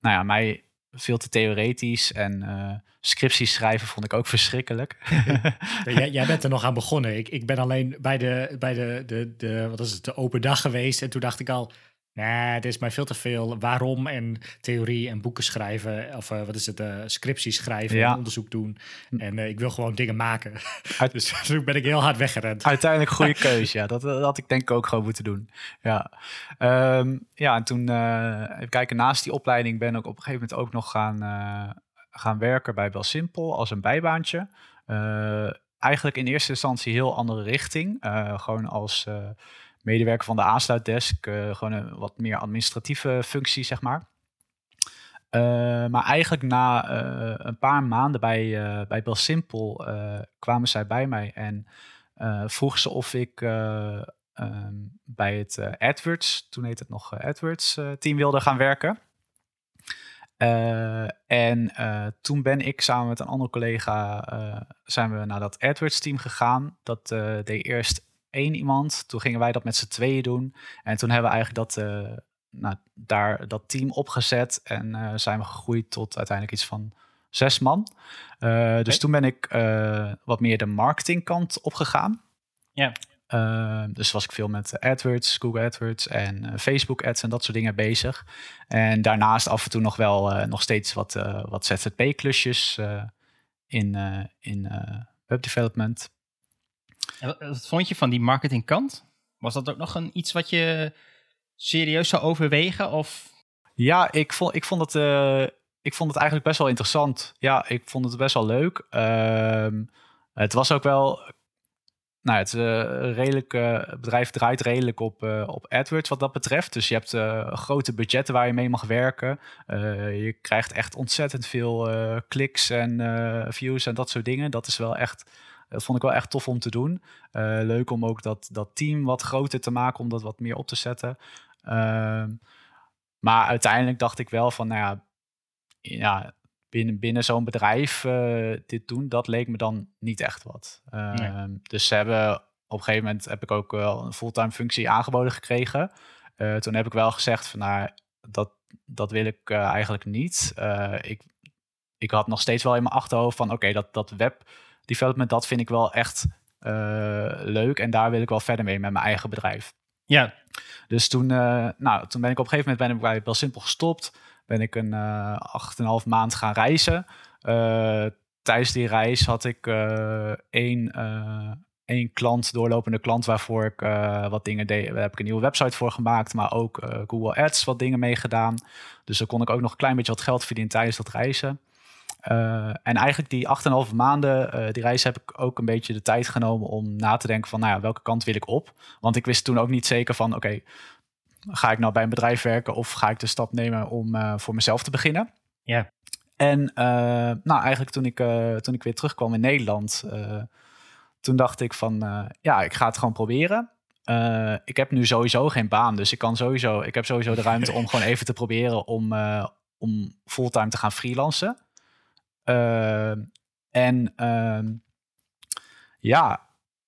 nou ja, mij veel te theoretisch. En eh, scripties schrijven vond ik ook verschrikkelijk. (laughs) Jij, jij bent er nog aan begonnen. Ik, ik ben alleen bij, de, bij de, de, de, wat is het, de open dag geweest. En toen dacht ik al, nee, dit is mij veel te veel waarom en theorie en boeken schrijven. Of eh, wat is het, eh, scripties schrijven Ja. en onderzoek doen. En eh, ik wil gewoon dingen maken. (laughs) Uit- dus (laughs) toen ben ik heel hard weggerend. Uiteindelijk goede (laughs) keuze, ja. Dat, dat had ik denk ik ook gewoon moeten doen. Ja, Ehm, ja en toen, even kijken, naast die opleiding ben ik op een gegeven moment ook nog gaan, gaan werken bij Belsimpel als een bijbaantje. Eigenlijk in eerste instantie heel andere richting. Gewoon als medewerker van de aansluitdesk. eh, gewoon een wat meer administratieve functie, zeg maar. Eh, maar eigenlijk na eh, een paar maanden bij, bij Belsimpel eh kwamen zij bij mij en eh vroeg ze of ik eh, ehm, bij het AdWords, toen heet het nog AdWords team wilde gaan werken. En toen ben ik samen met een andere collega zijn we naar dat AdWords team gegaan. Dat deed eerst één iemand, toen gingen wij dat met z'n tweeën doen. En toen hebben we eigenlijk dat, eh, nou, daar dat team opgezet en eh, zijn we gegroeid tot uiteindelijk iets van zes man. Eh, dus toen ben ik wat meer de marketingkant opgegaan. Ja. Dus was ik veel met AdWords, Google AdWords en Facebook ads en dat soort dingen bezig. En daarnaast af en toe nog wel nog steeds wat, wat ZZP-klusjes in, in webdevelopment. En wat, vond je van die marketingkant? Was dat ook nog een, iets wat je serieus zou overwegen? Of Ja, ik vond, ik, vond het, eh, ik vond het eigenlijk best wel interessant. Ja, ik vond het best wel leuk. Ehm, het was ook wel. Nou, het eh, redelijk, eh, bedrijf draait redelijk op, op AdWords wat dat betreft. Dus je hebt grote budgetten waar je mee mag werken. Je krijgt echt ontzettend veel kliks en views en dat soort dingen. Dat is wel echt Dat vond ik wel echt tof om te doen. leuk om ook dat, dat team wat groter te maken, om dat wat meer op te zetten. Ehm, maar uiteindelijk dacht ik wel van, nou ja, ja binnen, binnen zo'n bedrijf dit doen, dat leek me dan niet echt wat. Ehm, dus ze hebben op een gegeven moment heb ik ook wel een fulltime functie aangeboden gekregen. toen heb ik wel gezegd van, nou, dat, dat wil ik eigenlijk niet. ik, ik had nog steeds wel in mijn achterhoofd van oké, dat, dat web development, dat vind ik wel echt uh, leuk. En daar wil ik wel verder mee met mijn eigen bedrijf. Ja. Dus toen, uh, nou, toen ben ik op een gegeven moment ben ik bij wel simpel gestopt. Ben ik een uh, acht en een half maand gaan reizen. tijdens die reis had ik één, één klant, doorlopende klant, waarvoor ik wat dingen deed. Daar heb ik een nieuwe website voor gemaakt, maar ook Google Ads wat dingen mee gedaan. Dus dan kon ik ook nog een klein beetje wat geld verdienen tijdens dat reizen. Uh, en eigenlijk die 8,5 maanden, uh, die reis heb ik ook een beetje de tijd genomen om na te denken van, nou ja, welke kant wil ik op? Want ik wist toen ook niet zeker van, oké, ga ik nou bij een bedrijf werken of ga ik de stap nemen om uh, voor mezelf te beginnen? Ja. En nou, eigenlijk toen ik, toen ik weer terugkwam in Nederland, toen dacht ik van, ja, ik ga het gewoon proberen. ik heb nu sowieso geen baan, dus ik kan sowieso, ik heb sowieso de ruimte om (laughs) gewoon even te proberen om, om fulltime te gaan freelancen. Ehm, en ehm, ja,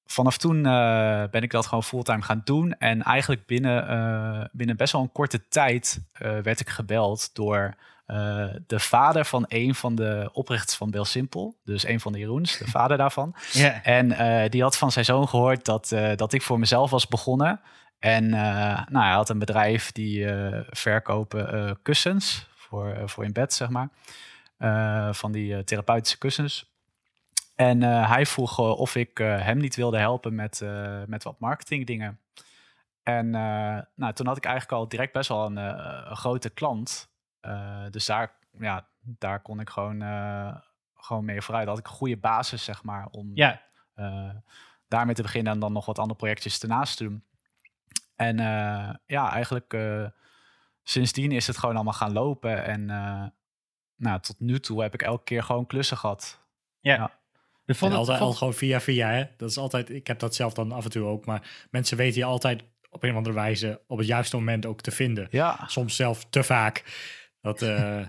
vanaf toen uh, ben ik dat gewoon fulltime gaan doen. En eigenlijk binnen, uh, binnen best wel een korte tijd uh, werd ik gebeld door de vader van een van de oprichters van Bel Simple. Dus een van de Jeroens, de (laughs) vader daarvan. Yeah. En die had van zijn zoon gehoord dat, dat ik voor mezelf was begonnen. En nou, hij had een bedrijf die verkopen kussens voor, voor in bed, zeg maar. Eh, van die eh, therapeutische kussens. En eh, hij vroeg of ik hem niet wilde helpen met, met wat marketing dingen. En nou, toen had ik eigenlijk al direct best wel een, een grote klant. dus daar, ja, daar kon ik gewoon, gewoon mee vooruit. had ik een goede basis, zeg maar, om ja. daarmee te beginnen en dan nog wat andere projectjes ernaast te doen. En ja, eigenlijk sindsdien is het gewoon allemaal gaan lopen. En nou, tot nu toe heb ik elke keer gewoon klussen gehad. Ja. ja. Ik vond het altijd al gewoon via via. Hè? Dat is altijd, ik heb dat zelf dan af en toe ook. Maar mensen weten je altijd op een of andere wijze op het juiste moment ook te vinden. Ja. Soms zelf te vaak. Dat, uh, (laughs)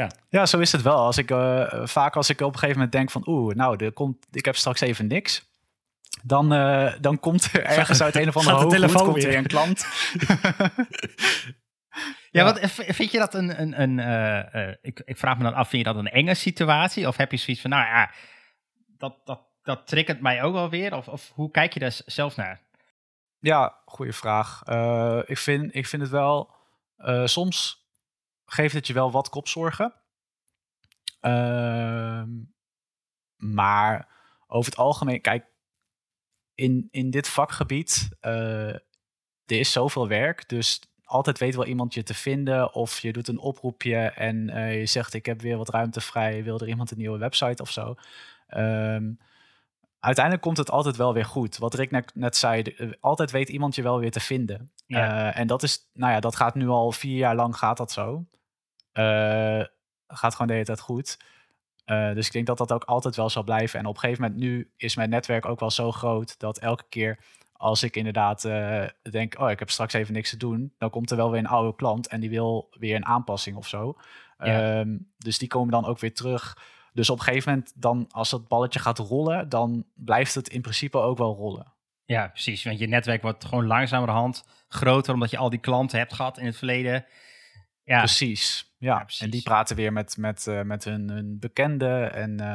ja. ja, zo is het wel. Als ik, uh, vaak als ik op een gegeven moment denk van... oeh, nou, er komt, ik heb straks even niks. Dan, uh, dan komt er (laughs) ergens uit een of andere hoogte komt weer een klant. (laughs) Ja, wat vind je dat een. een, een uh, uh, ik, ik vraag me dan af, vind je dat een enge situatie? Of heb je zoiets van, nou ja, dat, dat, dat triggert mij ook wel weer? Of, of hoe kijk je daar zelf naar? Ja, goede vraag. Uh, ik, vind, ik vind het wel. soms geeft het je wel wat kopzorgen. Ehm, maar over het algemeen, kijk, in, in dit vakgebied, er is zoveel werk. Dus altijd weet wel iemand je te vinden. Of je doet een oproepje en uh, je zegt: Ik heb weer wat ruimte vrij. Wil er iemand een nieuwe website of zo? Um, uiteindelijk komt het altijd wel weer goed. Wat Rick net, net zei: uh, altijd weet iemand je wel weer te vinden. Ja. Uh, en dat is, nou ja, dat gaat nu al vier jaar lang gaat dat zo. gaat gewoon de hele tijd goed. dus ik denk dat dat ook altijd wel zal blijven. En op een gegeven moment nu is mijn netwerk ook wel zo groot dat elke keer als ik inderdaad uh, denk, oh, ik heb straks even niks te doen, dan komt er wel weer een oude klant en die wil weer een aanpassing of zo. Ehm, dus die komen dan ook weer terug. Dus op een gegeven moment, dan, als dat balletje gaat rollen, dan blijft het in principe ook wel rollen. Ja, precies. Want je netwerk wordt gewoon langzamerhand groter, omdat je al die klanten hebt gehad in het verleden. Ja. Precies. Ja. precies. En die praten weer met, met, uh, met hun, hun bekenden. En uh,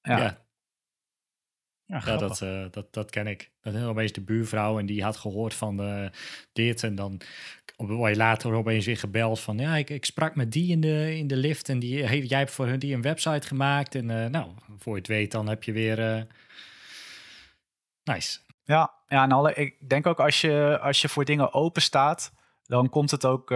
ja. ja. Ja, dat, uh, dat, dat ken ik. Dat is opeens de buurvrouw en die had gehoord van uh, dit. En dan word je later opeens weer gebeld van... ja, ik, ik sprak met die in de, in de lift en die, hey, jij hebt voor hun die een website gemaakt. En uh, nou, voor je het weet, dan heb je weer... nice. Ja, ja en alle, ik denk ook als je, als je voor dingen open staat... dan komt het ook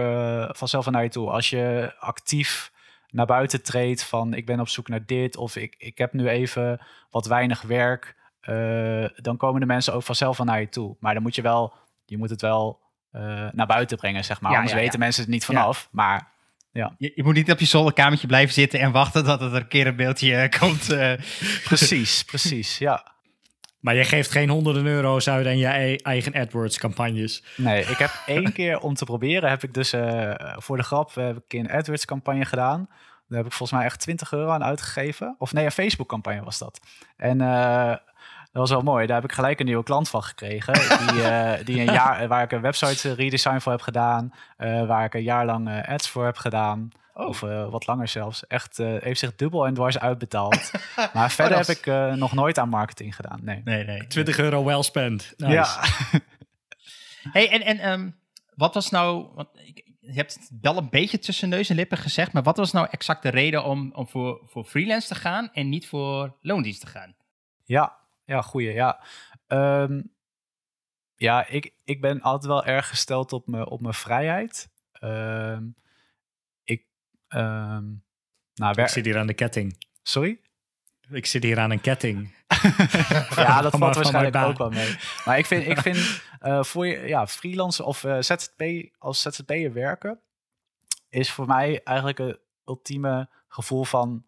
vanzelf naar je toe. Als je actief naar buiten treedt van ik ben op zoek naar dit... of ik, ik heb nu even wat weinig werk... Uh, dan komen de mensen ook vanzelf van naar je toe. Maar dan moet je wel, je moet het wel uh, naar buiten brengen, zeg maar. Ja, Anders ja, weten mensen het niet vanaf. Maar Ja. Je, je moet niet op je zolderkamertje blijven zitten en wachten dat er een keer een beeldje eh, (laughs) komt. eh. Precies, precies, ja. Maar je geeft geen honderden euro's uit aan je ei- eigen AdWords-campagnes. Nee, ik heb één (laughs) keer om te proberen, heb ik dus eh, voor de grap, heb ik een AdWords-campagne gedaan. Daar heb ik volgens mij echt 20 euro aan uitgegeven. Of nee, een Facebook-campagne was dat. En eh, dat was wel mooi. Daar heb ik gelijk een nieuwe klant van gekregen. (laughs) Die, eh, die een jaar, waar ik een website redesign voor heb gedaan. eh, waar ik een jaar lang eh, ads voor heb gedaan. Oh. Of eh, wat langer zelfs. Echt, eh, heeft zich dubbel en dwars uitbetaald. (laughs) maar verder dat heb ik eh, nog nooit aan marketing gedaan. Nee. Nee, nee. 20 euro well spent. Nice. Ja, (laughs) Hey, en, en ehm, wat was nou... Want ik, je hebt het wel een beetje tussen neus en lippen gezegd, maar wat was nou exact de reden om, om voor, voor freelance te gaan en niet voor loondienst te gaan? Ja, ja, goeie. Ja, Ehm, ja ik, ik ben altijd wel erg gesteld op, me, op mijn vrijheid. Ehm, ik, ehm, nou, Ik zit hier aan de ketting. sorry? Ik zit hier aan een ketting. (laughs) Ja, dat valt waarschijnlijk ook wel mee. Maar ik vind, ik vind eh, voor je ja, freelance of eh, ZZP als ZZP'er werken is voor mij eigenlijk een ultieme gevoel van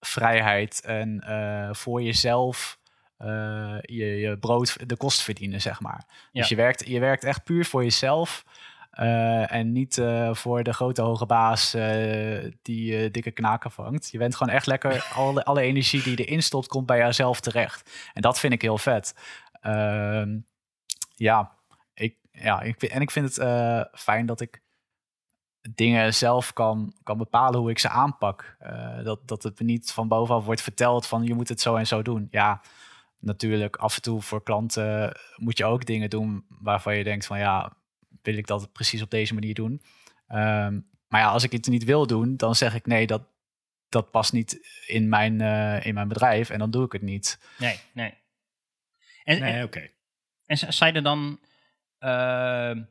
vrijheid en eh, voor jezelf eh, je, je brood, de kost verdienen, zeg maar. Ja. Dus je werkt, je werkt echt puur voor jezelf. eh, en niet eh, voor de grote hoge baas eh, die dikke knaken vangt. Je bent gewoon echt lekker. (laughs) Alle, alle energie die je erin stopt, komt bij jezelf terecht. En dat vind ik heel vet. Ehm, ja, ik, ja ik, vind- en ik vind het fijn dat ik dingen zelf kan, kan bepalen hoe ik ze aanpak. Dat, dat het me niet van bovenaf wordt verteld van je moet het zo en zo doen. Ja, natuurlijk af en toe voor klanten moet je ook dingen doen waarvan je denkt van ja, wil ik dat precies op deze manier doen? Ehm, maar ja, als ik het niet wil doen, dan zeg ik nee, dat, dat past niet in mijn, eh, in mijn bedrijf en dan doe ik het niet. Nee, nee. En, Nee, oké. en zei er dan... ehm,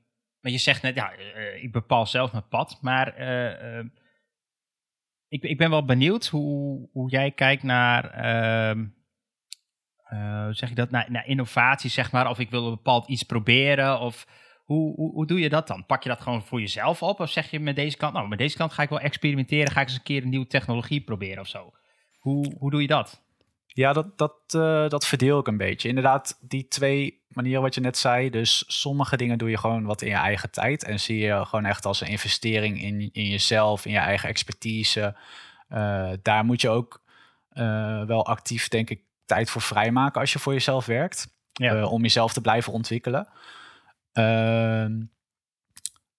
maar je zegt net, ja, eh, ik bepaal zelf mijn pad, maar eh, eh, ik, ik ben wel benieuwd hoe, hoe jij kijkt naar, eh, zeg je dat, naar, naar innovatie, zeg maar, of ik wil een bepaald iets proberen, of hoe, hoe, hoe doe je dat dan? Pak je dat gewoon voor jezelf op, of zeg je met deze kant, nou, met deze kant ga ik wel experimenteren, ga ik eens een keer een nieuwe technologie proberen of zo? Hoe, hoe doe je dat? Ja, dat, dat, eh, dat verdeel ik een beetje. Inderdaad, die twee manieren wat je net zei. Dus sommige dingen doe je gewoon wat in je eigen tijd. En zie je gewoon echt als een investering in, in jezelf, in je eigen expertise. Eh, daar moet je ook wel actief, denk ik, tijd voor vrijmaken als je voor jezelf werkt. Ja. eh, om jezelf te blijven ontwikkelen. Ehm,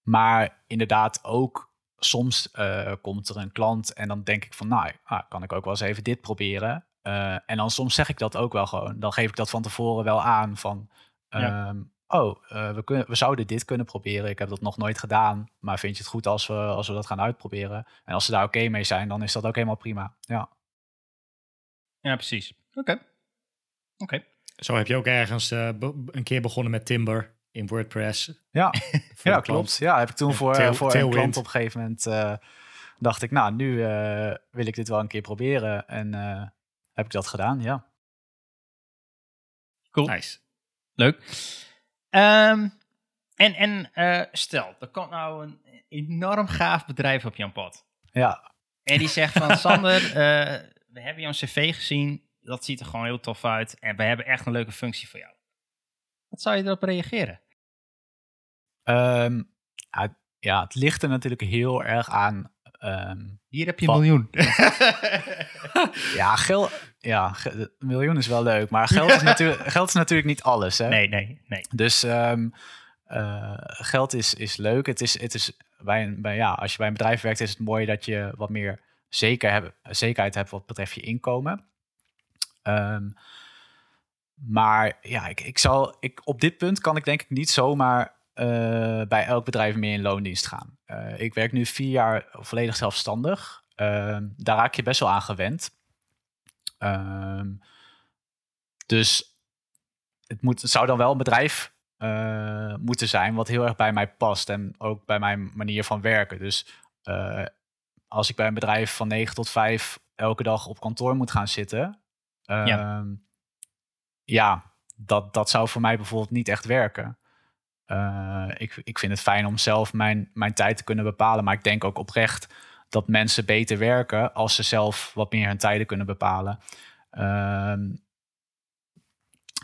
maar inderdaad ook soms eh, komt er een klant en dan denk ik van, nou, ah, kan ik ook wel eens even dit proberen. Eh, en dan soms zeg ik dat ook wel gewoon. Dan geef ik dat van tevoren wel aan van, Ja. ehm, oh, we, kunnen, we zouden dit kunnen proberen. Ik heb dat nog nooit gedaan, maar vind je het goed als we, als we dat gaan uitproberen? En als ze daar oké mee zijn, dan is dat ook helemaal prima. Ja. Ja, precies. Oké. Oké. Zo heb je ook ergens eh, een keer begonnen met Timber in WordPress. Ja, (laughs) ja klopt. Ja, heb ik toen voor, Tail- voor een klant op een gegeven moment eh, dacht ik, nou, nu eh, wil ik dit wel een keer proberen. En eh, heb ik dat gedaan, ja. Cool. Nice. Leuk. Ehm, en en eh, stel, er komt nou een enorm gaaf bedrijf op jouw pad. Ja, En die zegt van, (laughs) Sander, eh, we hebben jouw cv gezien. Dat ziet er gewoon heel tof uit. En we hebben echt een leuke functie voor jou. Wat zou je erop reageren? Ehm, ja, het ligt er natuurlijk heel erg aan. ehm, Hier heb je een miljoen. (laughs) ja, geld, ja, een miljoen is wel leuk, maar geld is, (laughs) natuurlijk, geld is natuurlijk niet alles. Hè? nee, nee, nee. Dus ehm, eh, geld is, is leuk. Het is, het is bij een, bij, ja, als je bij een bedrijf werkt, is het mooi dat je wat meer zeker heb, zekerheid hebt wat betreft je inkomen. Ehm, maar ja, ik, ik zal, ik, op dit punt kan ik denk ik niet zomaar eh, bij elk bedrijf meer in loondienst gaan. Eh, ik werk nu vier jaar volledig zelfstandig. Ehm, daar raak je best wel aan gewend. Ehm, dus het, moet, het zou dan wel een bedrijf eh, moeten zijn wat heel erg bij mij past en ook bij mijn manier van werken. Dus als ik bij een bedrijf van 9 tot 5 elke dag op kantoor moet gaan zitten, Ja. ja, ja dat, dat zou voor mij bijvoorbeeld niet echt werken. Eh, ik, ik vind het fijn om zelf mijn, mijn tijd te kunnen bepalen, maar ik denk ook oprecht dat mensen beter werken als ze zelf wat meer hun tijden kunnen bepalen. Ehm,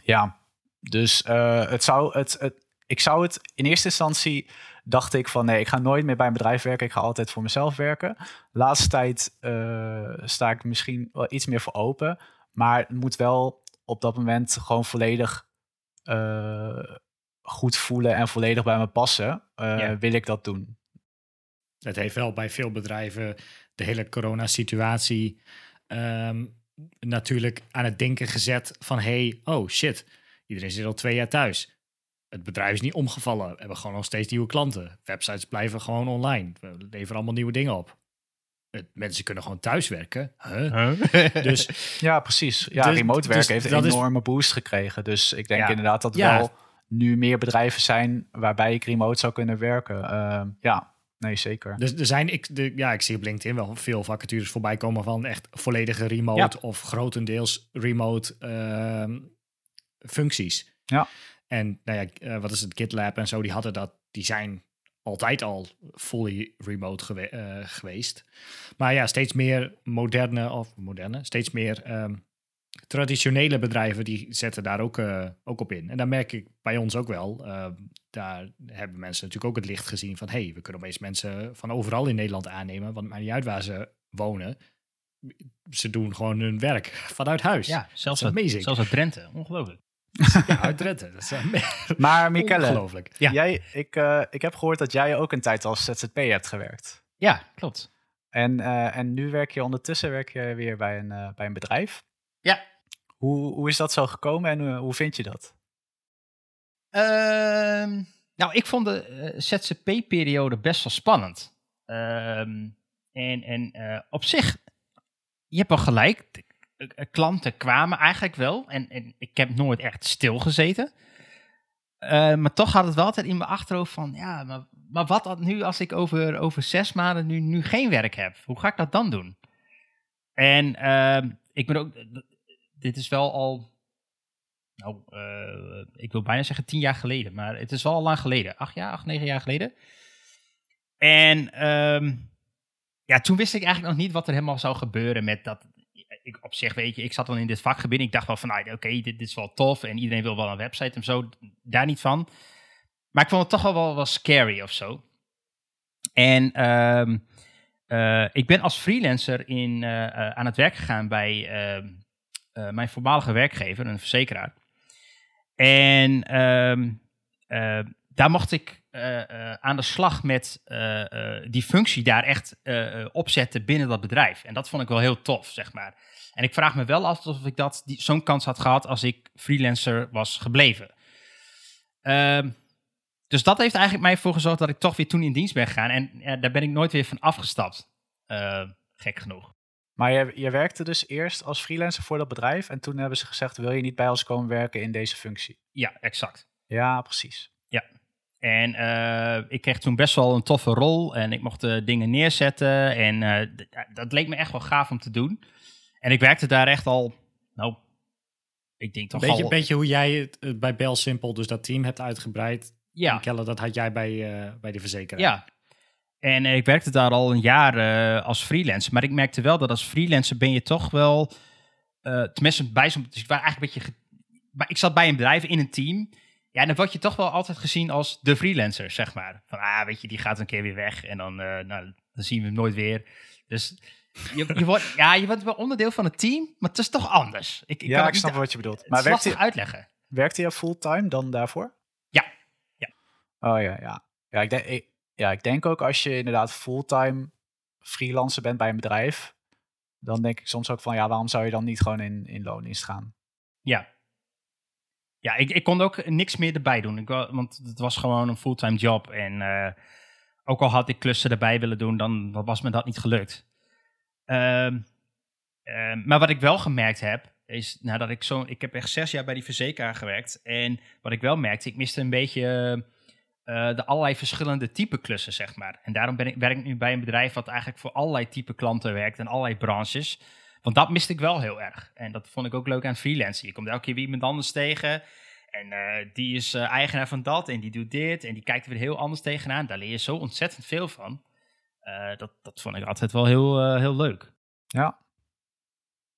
ja, dus uh, het zou het, het, ik zou het in eerste instantie dacht ik van nee, ik ga nooit meer bij een bedrijf werken. Ik ga altijd voor mezelf werken. Laatste tijd uh, sta ik misschien wel iets meer voor open. Maar het moet wel op dat moment gewoon volledig uh, goed voelen en volledig bij me passen. Uh, Wil ik dat doen? Het heeft wel bij veel bedrijven de hele coronasituatie um, natuurlijk aan het denken gezet van hey, oh shit, iedereen zit al twee jaar thuis. Het bedrijf is niet omgevallen. We hebben gewoon nog steeds nieuwe klanten. Websites blijven gewoon online. We leveren allemaal nieuwe dingen op. Mensen kunnen gewoon thuiswerken. Huh? (laughs) dus, (laughs) ja, precies. Ja, dus, remote werken dus heeft een enorme is, boost gekregen. Dus ik denk inderdaad dat er ja. wel nu meer bedrijven zijn waarbij ik remote zou kunnen werken. Uh, ja, nee, zeker. Dus er zijn, ik, de, ja, ik zie op LinkedIn wel veel vacatures voorbij komen van echt volledige remote of grotendeels remote uh, functies. Ja. En nou ja, uh, wat is het, GitLab en zo, die hadden dat, die zijn altijd al fully remote gewe uh, geweest. Maar ja, steeds meer moderne, of moderne, steeds meer um, traditionele bedrijven die zetten daar ook, uh, ook op in. En daar merk ik bij ons ook wel. Uh, daar hebben mensen natuurlijk ook het licht gezien van... hey, we kunnen opeens mensen van overal in Nederland aannemen... want het maakt niet uit waar ze wonen. Ze doen gewoon hun werk vanuit huis. Ja, zelfs, uit, zelfs uit Drenthe. Ongelooflijk. (laughs) ja. Dat is, (laughs) maar Michele, Ongelooflijk. Ja. Jij, ik, uh, ik heb gehoord dat jij ook een tijd als ZZP hebt gewerkt. Ja, klopt. En, uh, en nu werk je ondertussen werk je weer bij een, uh, bij een bedrijf. Ja. Hoe, hoe is dat zo gekomen en hoe vind je dat? Ehm, nou, ik vond de ZZP-periode best wel spannend. Ehm, en en op zich, je hebt wel gelijk eh, klanten kwamen eigenlijk wel. En, en ik heb nooit echt stilgezeten. Uh, maar toch had het wel altijd in mijn achterhoofd van... Ja, maar, maar wat nu als ik over, over zes maanden nu, nu geen werk heb? Hoe ga ik dat dan doen? En uh, ik ben ook... Dit is wel al... Nou, ik wil bijna zeggen tien jaar geleden. Maar het is wel al lang geleden. Acht jaar, acht, negen jaar geleden. En... Um, ja, toen wist ik eigenlijk nog niet wat er helemaal zou gebeuren met dat, ik op zich, weet je, ik zat dan in dit vakgebied. Ik dacht wel van, nou, oké, dit, is wel tof. En iedereen wil wel een website en zo. Daar niet van. Maar ik vond het toch wel wel, wel scary of zo. En um, uh, ik ben als freelancer in, uh, uh, aan het werk gegaan bij ehm, mijn voormalige werkgever, een verzekeraar. En um, daar mocht ik aan de slag met die functie daar echt opzetten binnen dat bedrijf. En dat vond ik wel heel tof, zeg maar. En ik vraag me wel af of ik dat, zo'n kans had gehad als ik freelancer was gebleven. Uh, dus dat heeft eigenlijk mij voor gezorgd dat ik toch weer toen in dienst ben gegaan. En ja, daar ben ik nooit weer van afgestapt. Uh, gek genoeg. Maar je, je werkte dus eerst als freelancer voor dat bedrijf. En toen hebben ze gezegd: wil je niet bij ons komen werken in deze functie? Ja, exact. Ja, precies. Ja. En uh, ik kreeg toen best wel een toffe rol. En ik mocht uh, dingen neerzetten. En uh, dat leek me echt wel gaaf om te doen. En ik werkte daar echt al, nou, ik denk toch beetje, al... Beetje hoe jij het bij Bel Simple, dus dat team hebt uitgebreid. Ja. Kelle, dat had jij bij, uh, bij de verzekeraar. Ja. En uh, ik werkte daar al een jaar uh, als freelancer. Maar ik merkte wel dat als freelancer ben je toch wel... tenminste, bij zo'n... Dus ik, was eigenlijk een beetje maar ik zat bij een bedrijf in een team. Ja, en dan word je toch wel altijd gezien als de freelancer, zeg maar. Van, ah, weet je, die gaat een keer weer weg. En dan, nou, dan zien we hem nooit weer. Dus je, je, wordt, ja, je wordt wel onderdeel van het team, maar het is toch anders. Ik, ik ja, ik snap wat je bedoelt. Maar werkt hij uitleggen. Werkte je fulltime dan daarvoor? Ja. ja. Oh ja, ja. Ja ik, denk, ik, ja, ik denk ook als je inderdaad fulltime freelancer bent bij een bedrijf, dan denk ik soms ook van ja, waarom zou je dan niet gewoon in, in loondienst gaan? Ja. Ja, ik, ik kon ook niks meer erbij doen. Ik, want het was gewoon een fulltime job. En uh, ook al had ik klussen erbij willen doen, dan was me dat niet gelukt. Um, maar wat ik wel gemerkt heb, is nadat ik zo. Ik heb echt zes jaar bij die verzekeraar gewerkt. En wat ik wel merkte, ik miste een beetje uh, de allerlei verschillende type klussen, zeg maar. En daarom ben ik, werk ik nu bij een bedrijf wat eigenlijk voor allerlei type klanten werkt en allerlei branches. Want dat miste ik wel heel erg. En dat vond ik ook leuk aan freelancen. Je komt elke keer wie iemand anders tegen. En uh, die is uh, eigenaar van dat en die doet dit. En die kijkt er weer heel anders tegenaan. Daar leer je zo ontzettend veel van. Eh, dat, dat vond ik altijd wel heel, eh, heel leuk. Ja.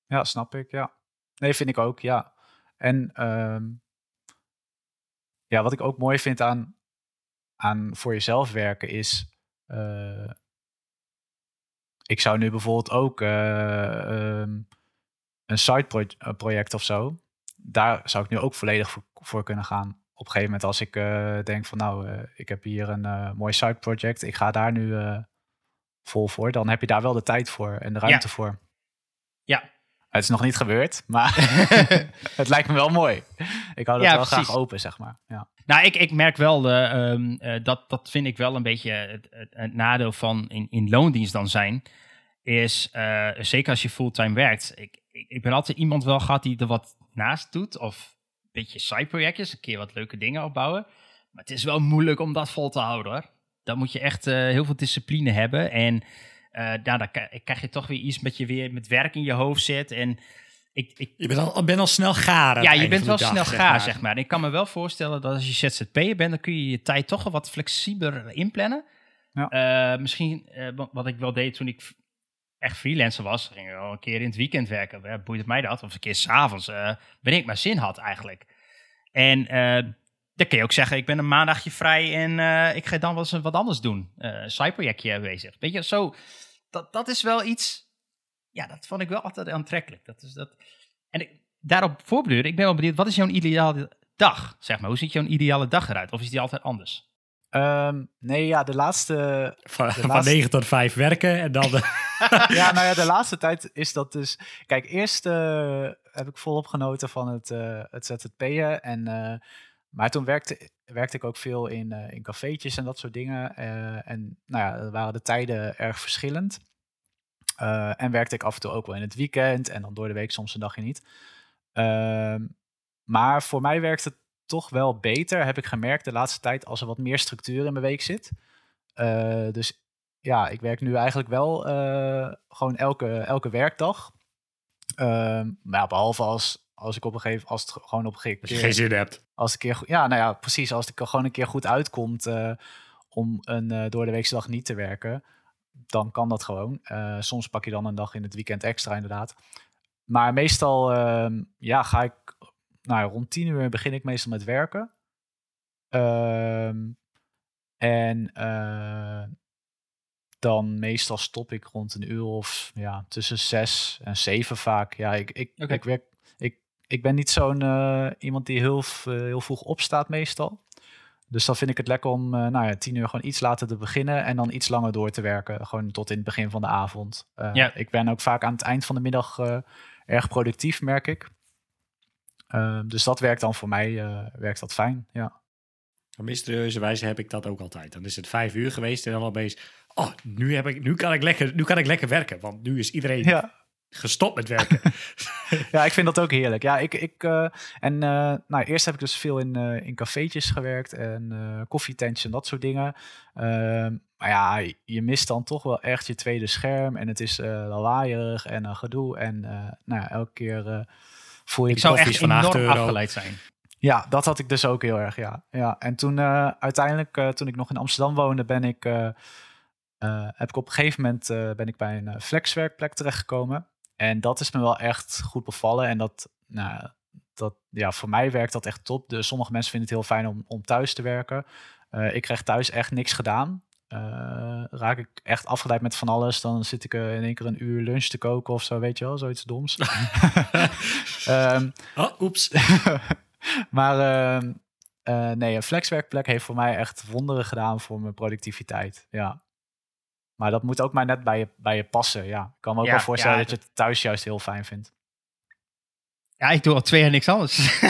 Ja, snap ik, ja. Nee, vind ik ook, ja. En ehm, ja, wat ik ook mooi vind aan, aan voor jezelf werken is... eh, ik zou nu bijvoorbeeld ook eh, ehm, een side project of zo... Daar zou ik nu ook volledig voor, voor kunnen gaan. Op een gegeven moment als ik denk van nou, ik heb hier een mooi side project. Ik ga daar nu vol voor. Dan heb je daar wel de tijd voor en de ruimte voor. Ja. Het is nog niet gebeurd, maar (laughs) (laughs) het lijkt me wel mooi. Ik hou dat Ja, wel precies. graag open, zeg maar. Ja. Nou, ik, ik merk wel, eh, ehm, eh, dat, dat vind ik wel een beetje het, het, het nadeel van in, in loondienst dan zijn. Is, eh, zeker als je fulltime werkt. Ik, ik, ik ben altijd iemand wel gehad die er wat naast doet. Of een beetje side projectjes, een keer wat leuke dingen opbouwen. Maar het is wel moeilijk om dat vol te houden hoor. Dan moet je echt eh, heel veel discipline hebben. En eh nou, dan krijg je toch weer iets met je weer met werk in je hoofd zit. En ik, ik, Je bent al, ben al snel gaar. ja, het je bent wel dag, snel gaar, zeg maar. En ik kan me wel voorstellen dat als je ZZP'er bent, dan kun je je tijd toch wel wat flexibeler inplannen. Ja. Eh, misschien, eh, wat- ik wel deed toen ik echt freelancer was, ging ik wel een keer in het weekend werken. Ja, boeit mij dat? Of een keer s'avonds, eh wanneer ik maar zin had eigenlijk. En eh, dan kun je ook zeggen, ik ben een maandagje vrij en eh, ik ga dan wel eens wat anders doen. Eh een side-projectje bezig. Weet je, zo, dat, dat is wel iets, ja, dat vond ik wel altijd aantrekkelijk. Dat is dat, en ik, daarop voorbeduren, ik ben wel benieuwd, wat is jouw ideale dag, zeg maar? Hoe ziet jouw ideale dag eruit? Of is die altijd anders? Ehm, nee, ja, de laatste, Van, van laatste- 9 tot 5 werken en dan... (laughs) ja, nou ja, de laatste tijd is dat dus. Kijk, eerst eh, heb ik volop genoten van het, eh het ZZP'en. En, eh, maar toen werkte, werkte ik ook veel in, eh, in cafeetjes en dat soort dingen. Eh, en nou ja, waren de tijden erg verschillend. Eh, en werkte ik af en toe ook wel in het weekend en dan door de week soms een dagje niet. Ehm, maar voor mij werkt het toch wel beter, heb ik gemerkt de laatste tijd, als er wat meer structuur in mijn week zit. Dus ja, ik werk nu eigenlijk wel gewoon elke, elke werkdag. Ehm, maar ja, behalve als, als ik op een gegeven als het gewoon op een gegeven Als je geen zin hebt. als een keer ja, nou ja, precies. Als het er gewoon een keer goed uitkomt eh, om een eh door de weekse dag niet te werken, dan kan dat gewoon. Eh, soms pak je dan een dag in het weekend extra, inderdaad. Maar meestal, ehm, ja, ga ik, nou ja, rond tien uur begin ik meestal met werken. Ehm, en eh, dan meestal stop ik rond een uur of ja, tussen zes en zeven vaak. Ja, ik, ik, ik werk ik, ben niet zo'n eh, iemand die heel, eh, heel vroeg opstaat meestal. Dus dan vind ik het lekker om eh, nou ja, tien uur gewoon iets later te beginnen en dan iets langer door te werken. Gewoon tot in het begin van de avond. Eh, Ja. Ik ben ook vaak aan het eind van de middag eh, erg productief, merk ik. Dus dat werkt dan voor mij eh, werkt dat fijn. Ja. Op mysterieuze wijze heb ik dat ook altijd. Dan is het vijf uur geweest en dan opeens... Oh, nu, heb ik, nu, kan, ik lekker, nu kan ik lekker werken. Want nu is iedereen Ja. Gestopt met werken. (laughs) (laughs) ja, ik vind dat ook heerlijk. Ja, ik, ik, eh, en eh, nou, eerst heb ik dus veel in, eh, in cafeetjes gewerkt en koffietentjes en dat soort dingen. Ehm, maar ja, je- mist dan toch wel echt je tweede scherm en het is lawaaierig en gedoe. En nou ja, elke keer voel je Ik zou echt van 8 enorm euro. afgeleid zijn. Ja, dat had ik dus ook heel erg, ja. ja. En toen uiteindelijk, toen ik nog in Amsterdam woonde, ben ik, heb ik op een gegeven moment ben ik bij een flexwerkplek terechtgekomen. En dat is me wel echt goed bevallen. En dat, nou, dat, ja, voor mij werkt dat echt top. Dus sommige mensen vinden het heel fijn om, om thuis te werken. Eh, ik krijg thuis echt niks gedaan. Eh, raak ik echt afgeleid met van alles, dan zit ik eh, in één keer een uur lunch te koken of zo, weet je wel, zoiets doms. (laughs) Oh, oeps. (laughs) maar ehm, eh, nee, een flexwerkplek heeft voor mij echt wonderen gedaan voor mijn productiviteit. Ja. Maar dat moet ook maar net bij je, bij je passen. Ja. Ik kan me ook Ja, wel voorstellen ja, dat je het thuis juist heel fijn vindt. Ja, ik doe al twee jaar niks anders. (laughs)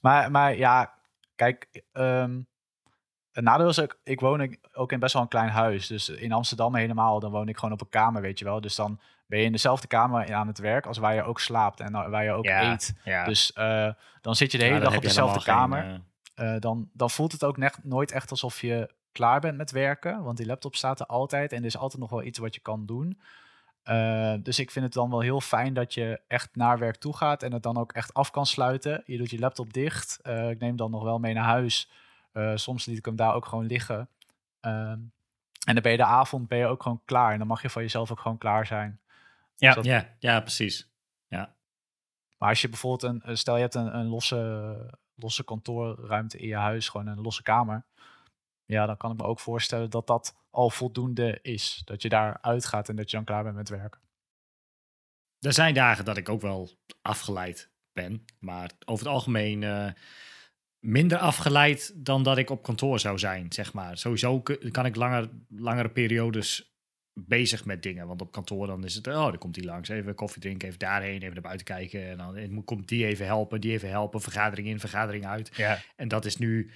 Maar, maar ja, kijk, ehm het nadeel is ook, ik woon ook- ook in best wel een klein huis. Dus in Amsterdam helemaal, dan woon ik gewoon op een kamer, weet je wel. Dus dan ben je in dezelfde kamer aan het werk als waar je ook slaapt en waar je ook Ja, eet. ja. Dus eh, dan zit je de Ja, hele dag op dezelfde kamer. geen, eh, eh, dan, dan voelt het ook net, nooit echt alsof je klaar bent met werken. Want die laptop staat er altijd en er is altijd nog wel iets wat je kan doen. Eh, dus ik vind het dan wel heel fijn dat je echt naar werk toe gaat en het dan ook echt af kan sluiten. Je doet je laptop dicht. Eh, ik neem dan nog wel mee naar huis. Eh, soms liet ik hem daar ook gewoon liggen. Ehm, en dan ben je de avond ben je ook gewoon klaar. En dan mag je van jezelf ook gewoon klaar zijn. Ja, dat- ja, ja, precies. Maar als je bijvoorbeeld een, stel je hebt een, een losse, losse kantoorruimte in je huis, gewoon een losse kamer. Ja, dan kan ik me ook voorstellen dat dat al voldoende is. Dat je daar uitgaat en dat je dan klaar bent met werken. Er zijn dagen dat ik ook wel afgeleid ben, maar over het algemeen eh, minder afgeleid dan dat ik op kantoor zou zijn, zeg maar. Sowieso kan ik langer, langere periodes bezig met dingen, want op kantoor dan is het, oh, dan komt die langs, even koffie drinken, even daarheen, even naar buiten kijken en dan komt die even helpen, die even helpen, vergadering in, vergadering uit. Ja. En dat is nu,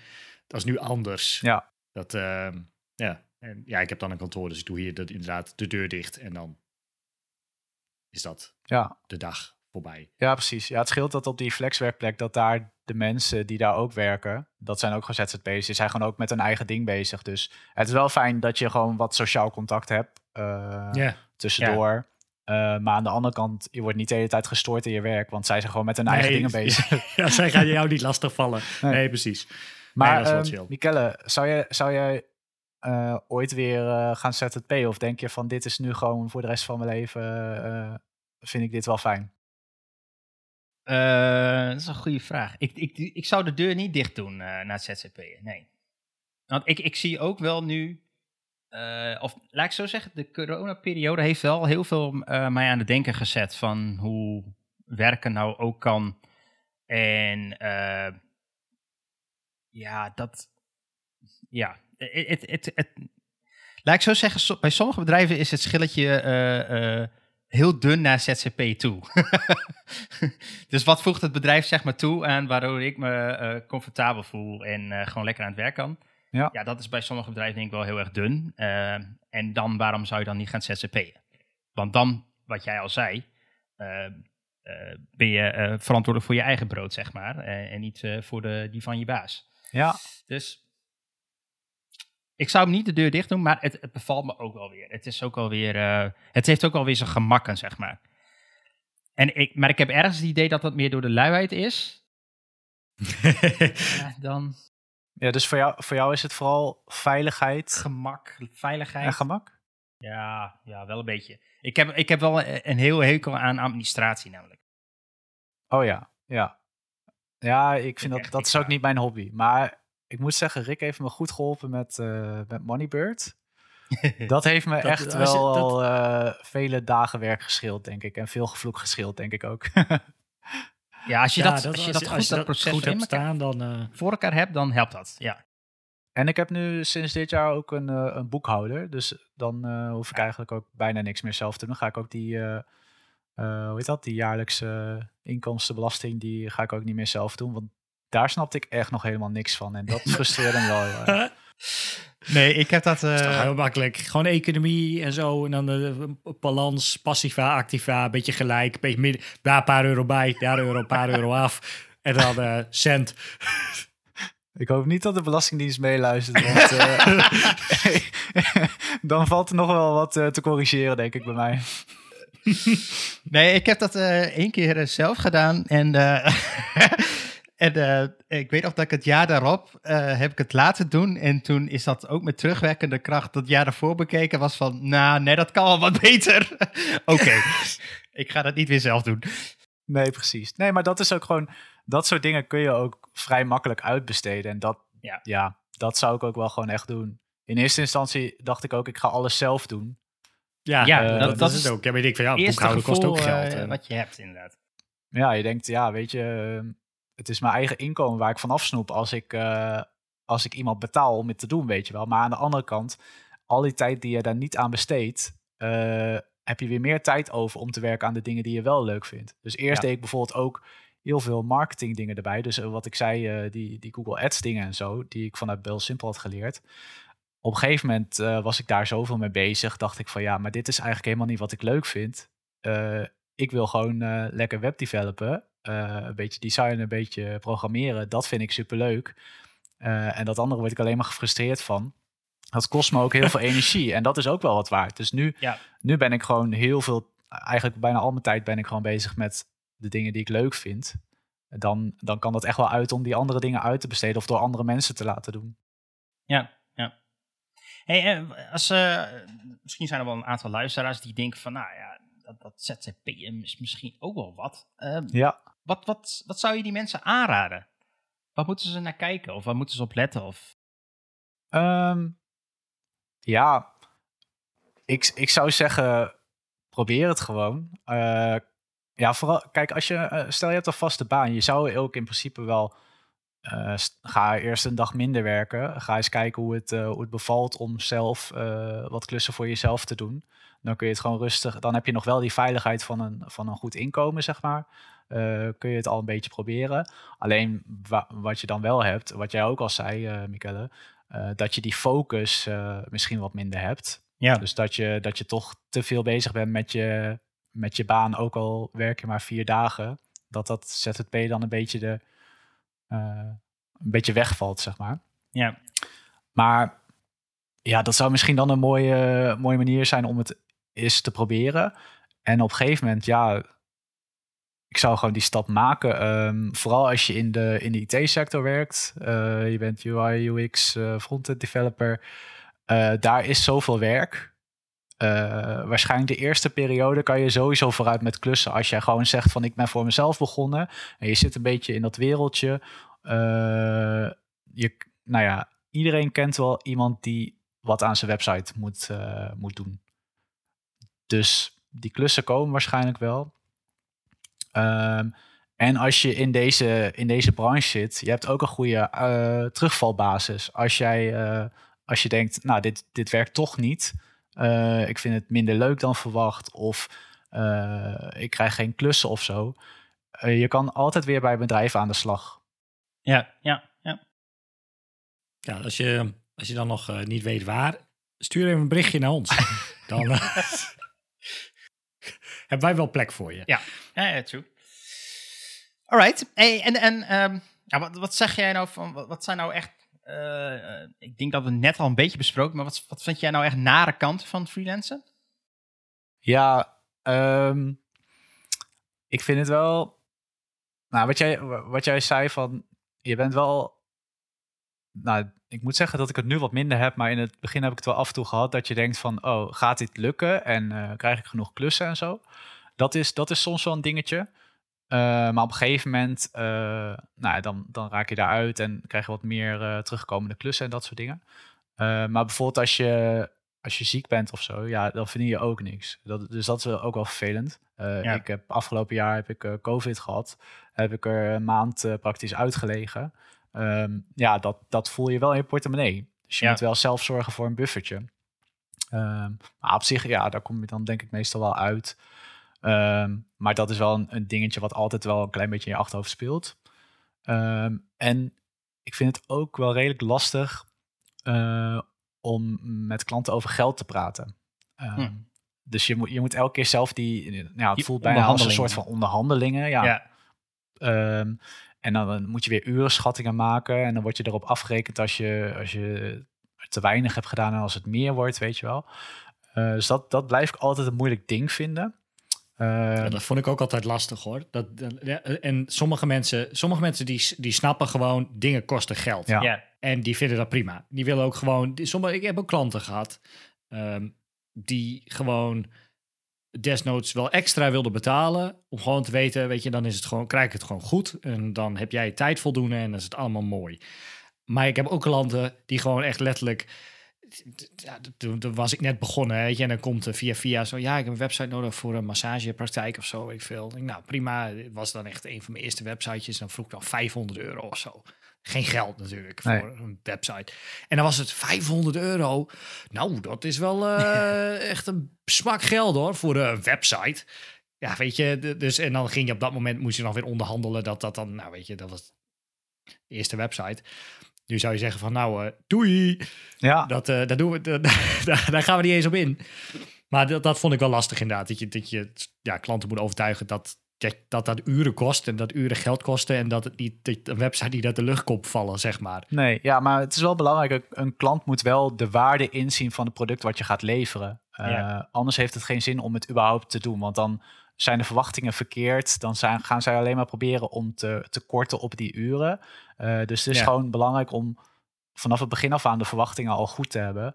dat is nu anders. Ja. Dat, ehm, ja. En, ja, ik heb dan een kantoor, dus ik doe hier de, inderdaad de deur dicht en dan is dat Ja, de dag voorbij. ja, precies. Ja, het scheelt dat op die flexwerkplek dat daar de mensen die daar ook werken, dat zijn ook gewoon ZZP'ers, die zijn gewoon ook met hun eigen ding bezig. Dus het is wel fijn dat je gewoon wat sociaal contact hebt Ja, tussendoor. Eh, maar aan de andere kant, je wordt niet de hele tijd gestoord in je werk, want zij zijn gewoon met hun eigen dingen bezig. (laughs) ja, zij gaan jou niet lastigvallen. Nee, Nee. precies. Maar dat is wel ehm, zou jij, zou jij eh, ooit weer eh, gaan ZZP? Of denk je van dit is nu gewoon voor de rest van mijn leven, eh, vind ik dit wel fijn? Eh, dat is een goede vraag. Ik, ik, ik zou de deur niet dicht doen eh, naar het ZZP'en, nee. Want ik, ik zie ook wel nu, eh, of laat ik zo zeggen, de coronaperiode heeft wel heel veel eh, mij aan het denken gezet van hoe werken nou ook kan. En eh, ja, dat, ja, het, het, het, het- laat ik zo zeggen, so- bij sommige bedrijven is het schilletje eh, eh, heel dun naar ZZP toe. (laughs) dus wat voegt het bedrijf zeg maar toe aan waardoor ik me eh, comfortabel voel en eh, gewoon lekker aan het werk kan? Ja. ja, dat is bij sommige bedrijven denk ik wel heel erg dun. Eh, en dan, waarom zou je dan niet gaan ZZP'en? Want dan, wat jij al zei, eh, eh, ben je eh, verantwoordelijk voor je eigen brood, zeg maar. eh, en niet eh, voor de, die van je baas. Ja, Dus ik zou hem niet de deur dicht doen, maar het, het bevalt me ook wel weer. Het is ook alweer, eh het heeft ook alweer zijn gemakken, zeg maar. En ik, maar ik heb ergens het idee dat dat meer door de luiheid is. (laughs) Ja, dan ja dus voor jou, voor jou is het vooral veiligheid gemak, veiligheid. en gemak? ja, ja, wel een beetje. Ik heb, ik heb wel een, een heel hekel aan administratie namelijk. Oh ja, ja. Ja, ik vind dat, dat is ook niet mijn hobby. Maar ik moet zeggen, Rick heeft me goed geholpen met, eh met Moneybird. (laughs) Dat heeft me Dat- echt je- wel al eh, vele dagen werk geschild, denk ik. En veel gevloek geschild, denk ik ook. Ja, als je Ja, dat, als je dat goed, als je dat proces goed in hebt elkaar- staan, dan... eh, voor elkaar hebt, dan helpt dat. Ja. en ik heb nu sinds dit jaar ook een, een boekhouder. Dus dan eh, hoef ik eigenlijk ook bijna niks meer zelf te doen. Dan ga ik ook die, hoe heet dat, die jaarlijkse inkomstenbelasting, die ga ik ook niet meer zelf doen. Want daar snapte ik echt nog helemaal niks van. En dat (laughs) frustreerde me wel. (laughs) Nee, ik heb dat... is toch heel makkelijk. Gewoon economie en zo. En dan de balans, passiva, activa, een beetje gelijk. Een beetje midden, daar een paar euro bij, daar een euro, een paar euro af. En dan eh, cent. (laughs) Ik hoop niet dat de Belastingdienst meeluistert, want eh, dan valt er nog wel wat eh, te corrigeren, denk ik, bij mij. (laughs) Nee, ik heb dat eh één keer eh, zelf gedaan. En, eh, (laughs) en ik weet nog dat ik het jaar daarop heb ik het laten doen. En toen is dat ook met terugwerkende kracht dat jaar daarvoor bekeken. Was van, nou, nee, dat kan wel wat beter. (laughs) Oké, ik ga dat niet weer zelf doen. Nee, precies. Nee, maar dat is ook gewoon, dat soort dingen kun je ook vrij makkelijk uitbesteden. En dat, Ja. ja, dat zou ik ook wel gewoon echt doen. In eerste instantie dacht ik ook, ik ga alles zelf doen. Ja, Ja, eh, dat- dat, dat is het ook. Ja, maar ik van ja, boekhouden kost gevoel ook geld. eh, en- wat je hebt, inderdaad. Ja, je denkt, ja, weet je, eh, het is mijn eigen inkomen waar ik van afsnoep als ik, eh, als ik iemand betaal om het te doen, weet je wel. Maar aan de andere kant, al die tijd die je daar niet aan besteedt, eh, heb je weer meer tijd over om te werken aan de dingen die je wel leuk vindt. Dus eerst Ja. deed ik bijvoorbeeld ook heel veel marketing dingen erbij. Dus eh, wat ik zei, eh, die, die Google Ads dingen en zo, die ik vanuit Bel Simple had geleerd. Op een gegeven moment eh, was ik daar zoveel mee bezig, dacht ik van ja, maar dit is eigenlijk helemaal niet wat ik leuk vind. Eh, ik wil gewoon eh, lekker webdevelopen, een beetje designen, een beetje programmeren. Dat vind ik superleuk. En dat andere word ik alleen maar gefrustreerd van. Dat kost me ook heel veel (laughs) energie en dat is ook wel wat waard. Dus nu, Ja. nu ben ik gewoon heel veel, eigenlijk bijna al mijn tijd ben ik gewoon bezig met de dingen die ik leuk vind. Dan, dan kan dat echt wel uit om die andere dingen uit te besteden of door andere mensen te laten doen. Ja. Hey, eh, als, uh, misschien zijn er wel een aantal luisteraars die denken van, nou ja, dat, dat is misschien ook wel wat. Uh, ja. Wat, wat, wat zou je die mensen aanraden? Wat moeten ze naar kijken of waar moeten ze op letten? Of? Um, ja, ik, ik zou zeggen, probeer het gewoon. Uh, ja, vooral, kijk, als je, uh, stel je hebt een vaste baan, je zou ook in principe wel, uh, ga eerst een dag minder werken. Ga eens kijken hoe het, hoe het bevalt om zelf wat klussen voor jezelf te doen. Dan kun je het gewoon rustig, dan heb je nog wel die veiligheid van een, van een goed inkomen, zeg maar. kun je het al een beetje proberen. Alleen wa wat je dan wel hebt, wat jij ook al zei, Michele, dat je die focus misschien wat minder hebt. Ja. Dus dat je, dat je toch te veel bezig bent met je, met je baan, ook al werk je maar vier dagen, dat dat ZZP dan een beetje, de, een beetje wegvalt, zeg maar. Ja. Maar ja, dat zou misschien dan een mooie, mooie manier zijn om het eens te proberen. En op een gegeven moment, ja, ik zou gewoon die stap maken. Um, vooral als je in de, in de IT-sector werkt. Uh, je bent UI, UX, uh, frontend developer. Uh, daar is zoveel werk. Uh, waarschijnlijk de eerste periode kan je sowieso vooruit met klussen. Als jij gewoon zegt van ik ben voor mezelf begonnen. En je zit een beetje in dat wereldje. Uh, je, nou ja, iedereen kent wel iemand die wat aan zijn website moet, moet doen. Dus die klussen komen waarschijnlijk wel. Um, en als je in deze, in deze branche zit, je hebt ook een goede terugvalbasis. Als jij als je denkt, nou, dit, dit werkt toch niet. Uh, ik vind het minder leuk dan verwacht. Of uh, ik krijg geen klussen of zo. Uh, je kan altijd weer bij bedrijven aan de slag. Ja, ja, ja. Ja, als je, als je dan nog niet weet waar, stuur even een berichtje naar ons. (laughs) dan (laughs) hebben wij wel plek voor je. Ja, ja, ja true. Alright. Hey, en en um, ja, wat, wat zeg jij nou van, wat zijn nou echt uh, ik denk dat we het net al een beetje besproken, maar wat, wat vind jij nou echt nare kant van freelancen? Ja, um, ik vind het wel. Nou, wat jij, wat jij zei van. Je bent wel. Nou, ik moet zeggen dat ik het nu wat minder heb, maar in het begin heb ik het wel af en toe gehad dat je denkt van, oh, gaat dit lukken en uh, krijg ik genoeg klussen en zo. Dat is, dat is soms wel een dingetje. Uh, maar op een gegeven moment, uh, nou, dan, dan raak je daaruit en krijg je wat meer uh, terugkomende klussen en dat soort dingen. maar bijvoorbeeld als je, als je ziek bent of zo, ja, dan verdien je ook niks. Dat, dus dat is ook wel vervelend. Ja. Ik heb afgelopen jaar heb ik COVID gehad. Heb ik er een maand praktisch uitgelegen. Um, ja, dat, dat voel je wel in je portemonnee. Dus je ja. moet wel zelf zorgen voor een buffertje. Um, maar op zich, ja, daar kom je dan denk ik meestal wel uit. Um, maar dat is wel een, een, dingetje wat altijd wel een klein beetje in je achterhoofd speelt. Um, en ik vind het ook wel redelijk lastig uh, om met klanten over geld te praten. Um, hm. Dus je moet, je moet elke keer zelf die, ja, het die voelt bijna als een soort van onderhandelingen. Ja. ja. en dan, dan, moet je weer urenschattingen maken en dan word je erop afgerekend als je, als je te weinig hebt gedaan en als het meer wordt, weet je wel. Uh, dus dat, dat blijf ik altijd een moeilijk ding vinden. Ja, ehm, dat vond ik ook altijd lastig hoor. Dat, en sommige mensen, sommige mensen die, die snappen gewoon dingen kosten geld. Ja. En die vinden dat prima. Die willen ook gewoon. Sommige, ik heb ook klanten gehad um, die gewoon desnoods wel extra wilden betalen. Om gewoon te weten, weet je, dan is het gewoon, krijg ik het gewoon goed. En dan heb jij tijd voldoende en dan is het allemaal mooi. Maar ik heb ook klanten die gewoon echt letterlijk ja, toen, toen, was ik net begonnen, weet je, en dan komt er via via zo, ja, ik heb een website nodig voor een massagepraktijk of zo, weet ik veel. Nou, prima, het was dan echt een van mijn eerste websitejes, dan vroeg ik dan 500 euro of zo. Geen geld natuurlijk voor een website. En dan was het 500 euro. Nou, dat is wel uh, (laughs) echt een smak geld hoor, voor een website. Ja, weet je, dus en dan ging je op dat moment, moest je dan weer onderhandelen dat dat dan, nou weet je, dat was de eerste website. Nu zou je zeggen van nou, uh, doei. Ja. Dat, uh, dat doen we, (laughs) daar, daar gaan we niet eens op in. Maar dat, dat vond ik wel lastig inderdaad. Dat je, dat je ja, klanten moet overtuigen dat, dat dat uren kost en dat uren geld kosten. En dat het niet dat een website niet uit de lucht komt vallen, zeg maar. Nee, ja, maar het is wel belangrijk. Een klant moet wel de waarde inzien van het product wat je gaat leveren. Uh, Anders heeft het geen zin om het überhaupt te doen. Want dan zijn de verwachtingen verkeerd, dan zijn, gaan zij alleen maar proberen om te, te korten op die uren. Uh, dus het is gewoon belangrijk om vanaf het begin af aan de verwachtingen al goed te hebben.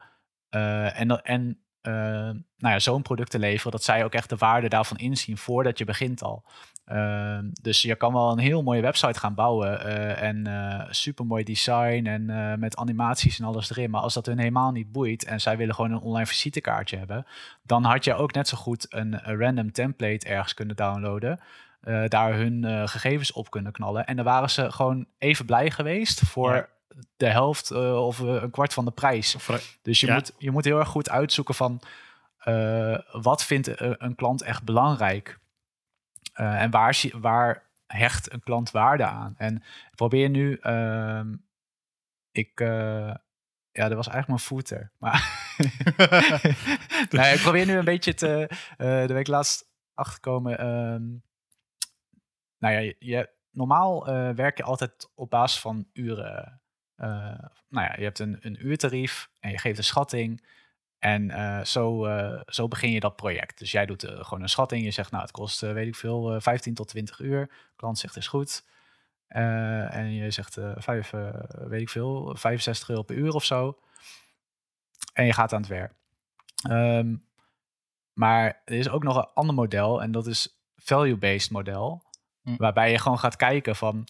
Uh, en en uh, nou ja, zo'n product te leveren, dat zij ook echt de waarde daarvan inzien voordat je begint al. Uh, dus je kan wel een heel mooie website gaan bouwen uh, en super mooi design en met animaties en alles erin. Maar als dat hun helemaal niet boeit en zij willen gewoon een online visitekaartje hebben, dan had je ook net zo goed een, een random template ergens kunnen downloaden. daar hun gegevens op kunnen knallen. En dan waren ze gewoon even blij geweest voor de helft of een kwart van de prijs. Dus je, moet, je moet heel erg goed uitzoeken van wat vindt een klant echt belangrijk. Uh, en waar, waar hecht een klant waarde aan. En ik probeer nu, ehm, ik, ja, dat was eigenlijk mijn voeter. Maar (laughs) (laughs) nee, ik probeer nu een beetje te, de week laatst achterkomen. Um, nou ja, je, je normaal werk je altijd op basis van uren nou ja, je hebt een, een uurtarief en je geeft een schatting. En uh, zo, uh, zo begin je dat project. Dus jij doet gewoon een schatting. Je zegt, nou, het kost, weet ik veel, 15 tot 20 uur. De klant zegt, is goed. en je zegt, vijf, weet ik veel, 65 euro per uur of zo. En je gaat aan het werk. Um, maar er is ook nog een ander model. En dat is value-based model. Hm. Waarbij je gewoon gaat kijken van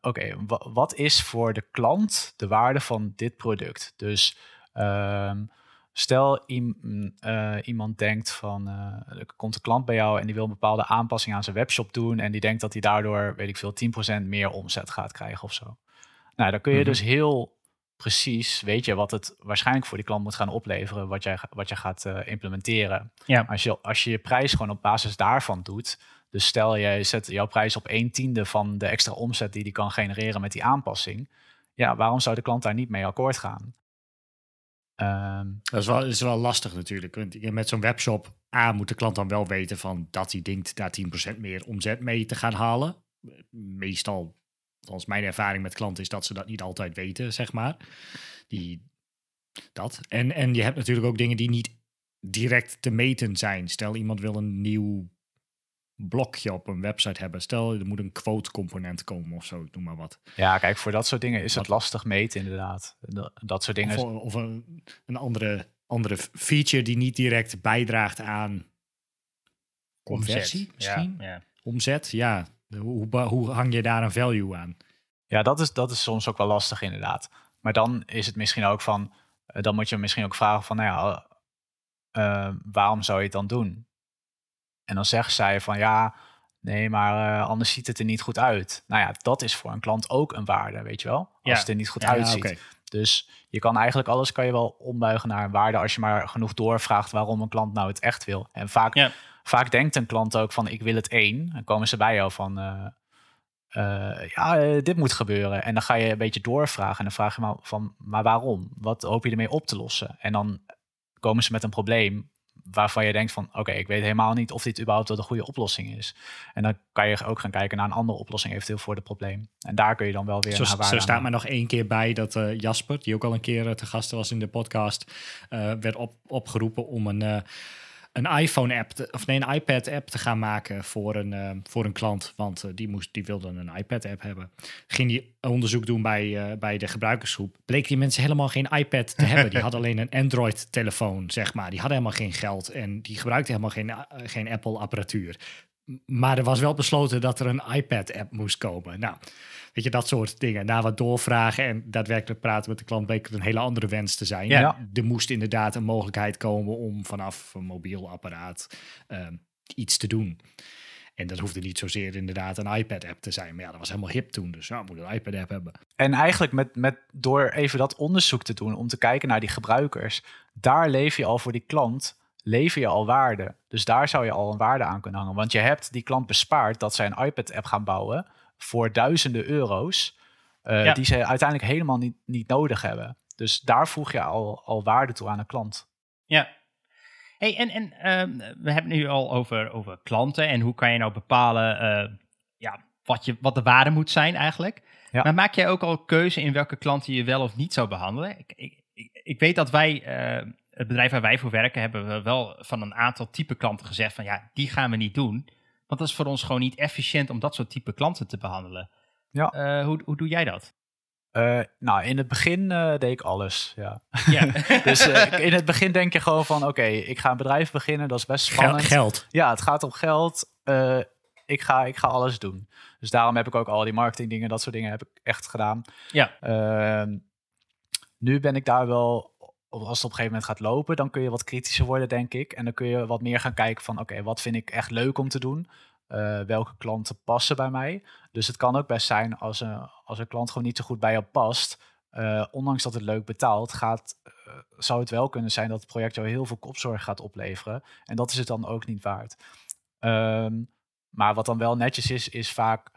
oké, wat is voor de klant de waarde van dit product? Dus um, stel uh, iemand denkt van, uh, er komt een klant bij jou en die wil een bepaalde aanpassing aan zijn webshop doen en die denkt dat hij daardoor, weet ik veel, 10% meer omzet gaat krijgen of zo. Nou, dan kun je mm -hmm. dus heel precies, weet je wat het waarschijnlijk voor die klant moet gaan opleveren, wat jij, wat je gaat implementeren. Ja. Als, je, als je je prijs gewoon op basis daarvan doet, dus stel jij zet jouw prijs op 1 tiende van de extra omzet die die kan genereren met die aanpassing. Ja, waarom zou de klant daar niet mee akkoord gaan? Um, dat, is wel, is wel lastig natuurlijk. Met zo'n webshop, A, moet de klant dan wel weten van dat hij denkt daar 10% meer omzet mee te gaan halen. Meestal, volgens mijn ervaring met klanten, is dat ze dat niet altijd weten, zeg maar. Die, dat. En, en je hebt natuurlijk ook dingen die niet direct te meten zijn. Stel, iemand wil een nieuw blokje op een website hebben. Stel, er moet een quote component komen of zo, noem maar wat. Ja, kijk, voor dat soort dingen is het lastig meten inderdaad. Dat soort dingen. Of, of een, een, andere, andere feature die niet direct bijdraagt aan conversie Omzet. misschien? Ja, ja. Omzet, ja. Hoe, hoe hang je daar een value aan? Ja, dat is, dat is soms ook wel lastig inderdaad. Maar dan is het misschien ook van, eh, dan moet je misschien ook vragen van, nou ja, uh, waarom zou je het dan doen? En dan zegt zij van ja, nee, maar uh, anders ziet het er niet goed uit. Nou ja, dat is voor een klant ook een waarde, weet je wel? Als het er niet goed uitziet. Dus je kan eigenlijk alles kan je wel ombuigen naar een waarde als je maar genoeg doorvraagt waarom een klant nou het echt wil. En vaak, vaak denkt een klant ook van ik wil het één. Dan komen ze bij jou van uh, uh, ja, dit moet gebeuren. En dan ga je een beetje doorvragen en dan vraag je maar van maar waarom? Wat hoop je ermee op te lossen? En dan komen ze met een probleem waarvan je denkt van oké, ik weet helemaal niet of dit überhaupt wel de goede oplossing is. En dan kan je ook gaan kijken naar een andere oplossing eventueel voor het probleem. En daar kun je dan wel weer zo, naar waarde Zo staat maar nog één keer bij dat uh, Jasper, die ook al een keer uh, te gast was in de podcast, uh, werd op, opgeroepen om een een iPhone-app, of nee, een iPad-app te gaan maken voor een, uh, voor een klant. Want uh, die, moest, die wilde een iPad-app hebben. Ging die onderzoek doen bij, uh, bij de gebruikersgroep. Bleek die mensen helemaal geen iPad te hebben. Die (laughs) hadden alleen een Android-telefoon, zeg maar. Die hadden helemaal geen geld en die gebruikten helemaal geen, geen Apple-apparatuur. Maar er was wel besloten dat er een iPad-app moest komen. Nou, weet je, dat soort dingen. Na wat doorvragen en daadwerkelijk praten met de klant bleek het een hele andere wens te zijn. Ja. Er moest inderdaad een mogelijkheid komen om vanaf een mobiel apparaat ehm, iets te doen. En dat hoefde niet zozeer inderdaad een iPad-app te zijn. Maar ja, dat was helemaal hip toen. Dus ja, we moeten een iPad-app hebben. En eigenlijk met, met, door even dat onderzoek te doen, om te kijken naar die gebruikers, daar leef je al voor die klant lever je al waarde. Dus daar zou je al een waarde aan kunnen hangen. Want je hebt die klant bespaard dat zij een iPad-app gaan bouwen voor duizenden euro's, uh, die ze uiteindelijk helemaal niet, niet nodig hebben. Dus daar voeg je al, al waarde toe aan een klant. Ja. Hey, en en uh, we hebben nu al over, over klanten en hoe kan je nou bepalen uh, ja, wat, je, wat de waarde moet zijn eigenlijk. Ja. Maar maak jij ook al keuze in welke klanten je wel of niet zou behandelen? Ik, ik, ik weet dat wij eh, het bedrijf waar wij voor werken, hebben we wel van een aantal type klanten gezegd van ja, die gaan we niet doen. Want dat is voor ons gewoon niet efficiënt om dat soort type klanten te behandelen. Ja. Uh, hoe, hoe doe jij dat? Uh, nou, in het begin uh, deed ik alles, ja. ja. (laughs) dus uh, in het begin denk je gewoon van, oké, ik ga een bedrijf beginnen, dat is best spannend. Geld. Ja, het gaat om geld. ik, ga, ik ga alles doen. Dus daarom heb ik ook al die marketing dingen, dat soort dingen heb ik echt gedaan. Ja. Ehm, nu ben ik daar wel, als het op een gegeven moment gaat lopen, dan kun je wat kritischer worden, denk ik. En dan kun je wat meer gaan kijken van, oké, wat vind ik echt leuk om te doen? Uh, welke klanten passen bij mij. Dus het kan ook best zijn als een, als een klant gewoon niet zo goed bij jou past. Uh, ondanks dat het leuk betaalt, gaat, uh, zou het wel kunnen zijn dat het project jou heel veel kopzorg gaat opleveren. En dat is het dan ook niet waard. Um, maar wat dan wel netjes is, is vaak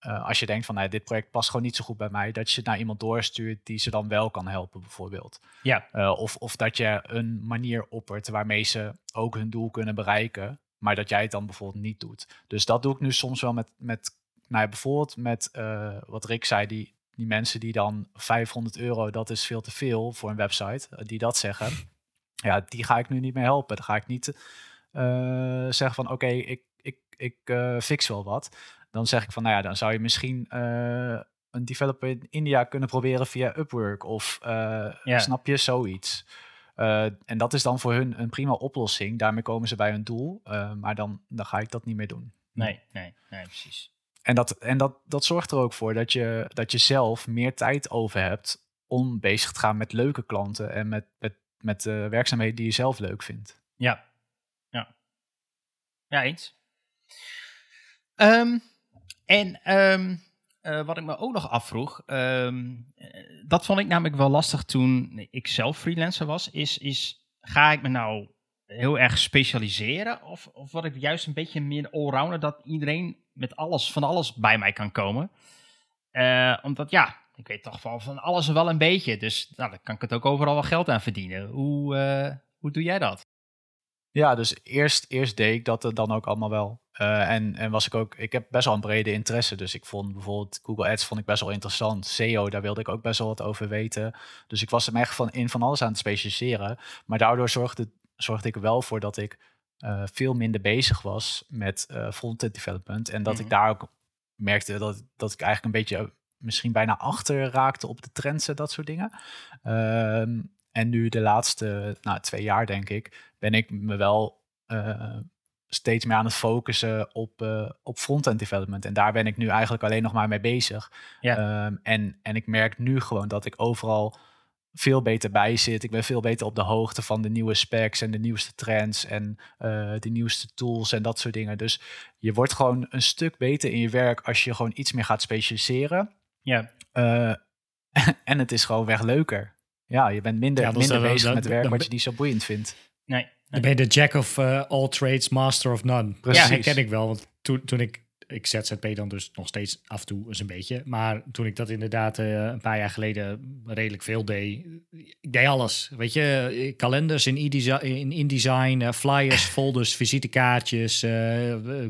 als je denkt van nou, dit project past gewoon niet zo goed bij mij, dat je het naar iemand doorstuurt die ze dan wel kan helpen, bijvoorbeeld. Ja. of, of dat je een manier oppert waarmee ze ook hun doel kunnen bereiken maar dat jij het dan bijvoorbeeld niet doet. Dus dat doe ik nu soms wel met, met nou ja, bijvoorbeeld met uh, wat Rick zei, die, die mensen die dan 500 euro, dat is veel te veel voor een website, uh, die dat zeggen. (laughs) Ja, die ga ik nu niet meer helpen. Dan ga ik niet uh, zeggen van oké, okay, ik, ik, ik fix wel wat. Dan zeg ik van nou ja, dan zou je misschien een developer in India kunnen proberen via Upwork of ja. snap je zoiets. Uh, en dat is dan voor hun een prima oplossing. Daarmee komen ze bij hun doel. Maar dan, dan ga ik dat niet meer doen. Nee, nee, nee, precies. En, dat, en dat, dat zorgt er ook voor dat je, dat je zelf meer tijd over hebt om bezig te gaan met leuke klanten en met, met, met werkzaamheden die je zelf leuk vindt. Ja, ja. Ja, eens. Um, en um, uh, wat ik me ook nog afvroeg, um, dat vond ik namelijk wel lastig toen ik zelf freelancer was, is, is ga ik me nou heel erg specialiseren of, of word ik juist een beetje meer allrounder dat iedereen met alles, van alles bij mij kan komen? Uh, omdat ja, ik weet toch van alles wel een beetje, dus nou, dan kan ik het ook overal wel geld aan verdienen. Hoe, hoe doe jij dat? Ja, dus eerst, eerst deed ik dat dan ook allemaal wel. Uh, en, en was ik ook, ik heb best wel een brede interesse. Dus ik vond bijvoorbeeld Google Ads vond ik best wel interessant. SEO, daar wilde ik ook best wel wat over weten. Dus ik was er echt van in van alles aan het specialiseren. Maar daardoor zorgde, zorgde ik er wel voor dat ik uh, veel minder bezig was met uh, frontend development. En dat mm -hmm. ik daar ook merkte dat, dat ik eigenlijk een beetje misschien bijna achter raakte op de trends en dat soort dingen. Uh, en nu de laatste nou, twee jaar, denk ik, ben ik me wel uh, steeds meer aan het focussen op, uh, op front-end development. En daar ben ik nu eigenlijk alleen nog maar mee bezig. Ja. Um, en, en ik merk nu gewoon dat ik overal veel beter bij zit. Ik ben veel beter op de hoogte van de nieuwe specs en de nieuwste trends en uh, de nieuwste tools en dat soort dingen. Dus je wordt gewoon een stuk beter in je werk als je gewoon iets meer gaat specialiseren. Ja. Uh, (laughs) en het is gewoon weg leuker. Ja, je bent minder, ja, minder bezig dat, met werk wat je niet zo boeiend vindt. Nee. Dan ben je de jack of uh, all trades, master of none. Precies. Ja, herken ik wel. Want toen, toen ik, ik ZZP dan dus nog steeds af en toe eens een beetje. Maar toen ik dat inderdaad uh, een paar jaar geleden redelijk veel deed. Ik deed alles. Weet je, kalenders in InDesign, in InDesign uh, flyers, folders, visitekaartjes,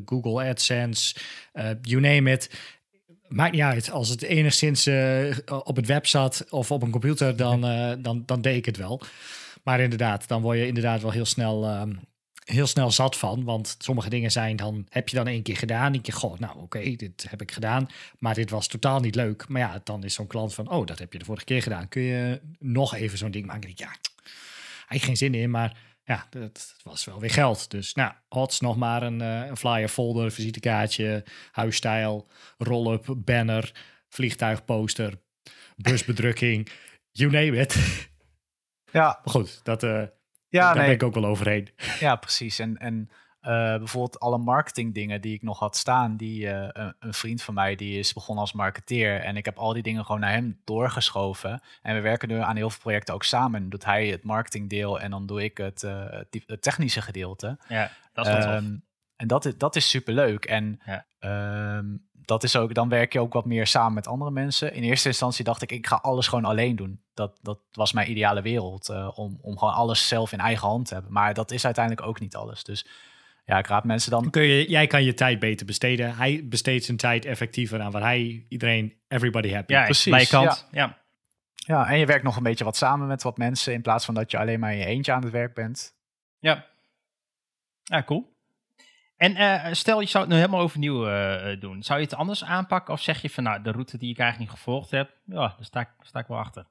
Google AdSense, you name it. Maakt niet uit. Als het enigszins uh, op het web zat of op een computer, dan, uh, dan, dan deed ik het wel. Maar inderdaad, dan word je inderdaad wel heel snel, uh, heel snel zat van. Want sommige dingen zijn dan, heb je dan één keer gedaan. Denk je, goh, nou oké, okay, dit heb ik gedaan. Maar dit was totaal niet leuk. Maar ja, dan is zo'n klant van, oh, dat heb je de vorige keer gedaan. Kun je nog even zo'n ding maken? Ja, eigenlijk geen zin in, maar ja, dat was wel weer geld. Dus nou, hots nog maar een, uh, een flyer folder, visitekaartje, huisstijl, roll-up, banner, vliegtuigposter, busbedrukking, (laughs) you name it. Ja. Maar goed, dat, uh, ja, daar nee. ben ik ook wel overheen. Ja, precies. En, en bijvoorbeeld alle marketing dingen die ik nog had staan, die uh, een, een, vriend van mij die is begonnen als marketeer en ik heb al die dingen gewoon naar hem doorgeschoven. En we werken nu aan heel veel projecten ook samen. Doet hij het marketingdeel en dan doe ik het, uh, het, technische gedeelte. Ja, dat is wel um, En dat is, dat is super leuk. En ja. um, dat is ook, dan werk je ook wat meer samen met andere mensen. In eerste instantie dacht ik, ik ga alles gewoon alleen doen. Dat, dat was mijn ideale wereld, om, om gewoon alles zelf in eigen hand te hebben. Maar dat is uiteindelijk ook niet alles. Dus ja, ik raad mensen dan. Kun je, jij kan je tijd beter besteden. Hij besteedt zijn tijd effectiever aan waar hij iedereen, everybody happy. Ja, precies. Bij kant. Ja. ja. Ja, en je werkt nog een beetje wat samen met wat mensen in plaats van dat je alleen maar in je eentje aan het werk bent. Ja. Ja, cool. En uh, stel, je zou het nu helemaal overnieuw uh, doen. Zou je het anders aanpakken? Of zeg je van, nou, de route die ik eigenlijk niet gevolgd heb, ja, daar sta ik, daar sta ik wel achter.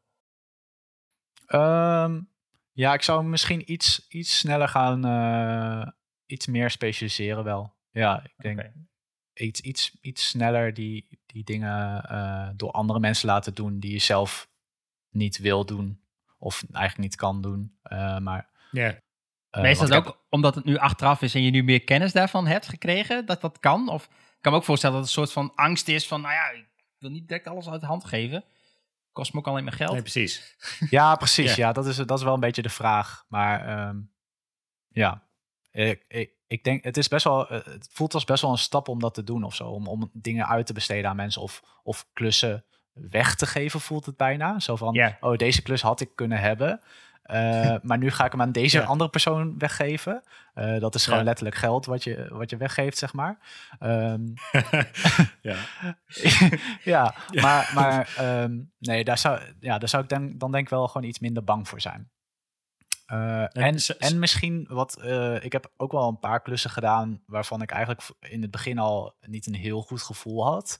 Um, ja, ik zou misschien iets, iets sneller gaan, uh, iets meer specialiseren wel. Ja, ik denk okay. iets, iets, iets sneller die, die dingen door andere mensen laten doen die je zelf niet wil doen. Of eigenlijk niet kan doen. maar yeah. Uh, maar is dat ook heb... omdat het nu achteraf is en je nu meer kennis daarvan hebt gekregen, dat dat kan? Of ik kan me ook voorstellen dat het een soort van angst is van, nou ja, ik wil niet direct alles uit de hand geven. Kost me ook alleen maar geld. Nee, precies. Ja, precies. (laughs) ja. ja, dat, is, dat is wel een beetje de vraag. Maar um, ja, ik, ik, ik, denk, het is best wel, het voelt als best wel een stap om dat te doen of zo. Om, om dingen uit te besteden aan mensen of, of klussen weg te geven, voelt het bijna. Zo van, yeah. oh, deze klus had ik kunnen hebben. Uh, (laughs) maar nu ga ik hem aan deze Ja. andere persoon weggeven. Uh, dat is gewoon Ja. letterlijk geld wat je, wat je weggeeft, zeg maar. Ehm, (laughs) (laughs) ja. ja, maar, maar ehm, nee, daar zou, ja, daar zou ik dan, dan denk ik wel gewoon iets minder bang voor zijn. Uh, en, en misschien wat, eh, ik heb ook wel een paar klussen gedaan waarvan ik eigenlijk in het begin al niet een heel goed gevoel had.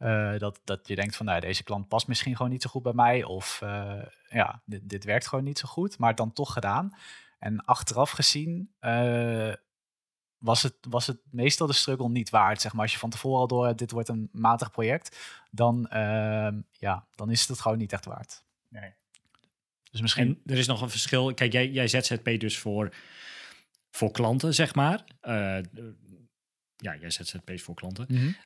Eh, dat, dat je denkt van, nou, deze klant past misschien gewoon niet zo goed bij mij. Of eh, ja, dit, dit werkt gewoon niet zo goed, maar dan toch gedaan. En achteraf gezien eh, was, het, was het meestal de struggle niet waard. Zeg maar. Als je van tevoren al door hebt, dit wordt een matig project, dan, ja, dan is het het gewoon niet echt waard. Nee. Dus misschien... En er is nog een verschil. Kijk, jij, jij ZZP dus voor, voor klanten, zeg maar. Eh, ja, jij ZZP's voor klanten.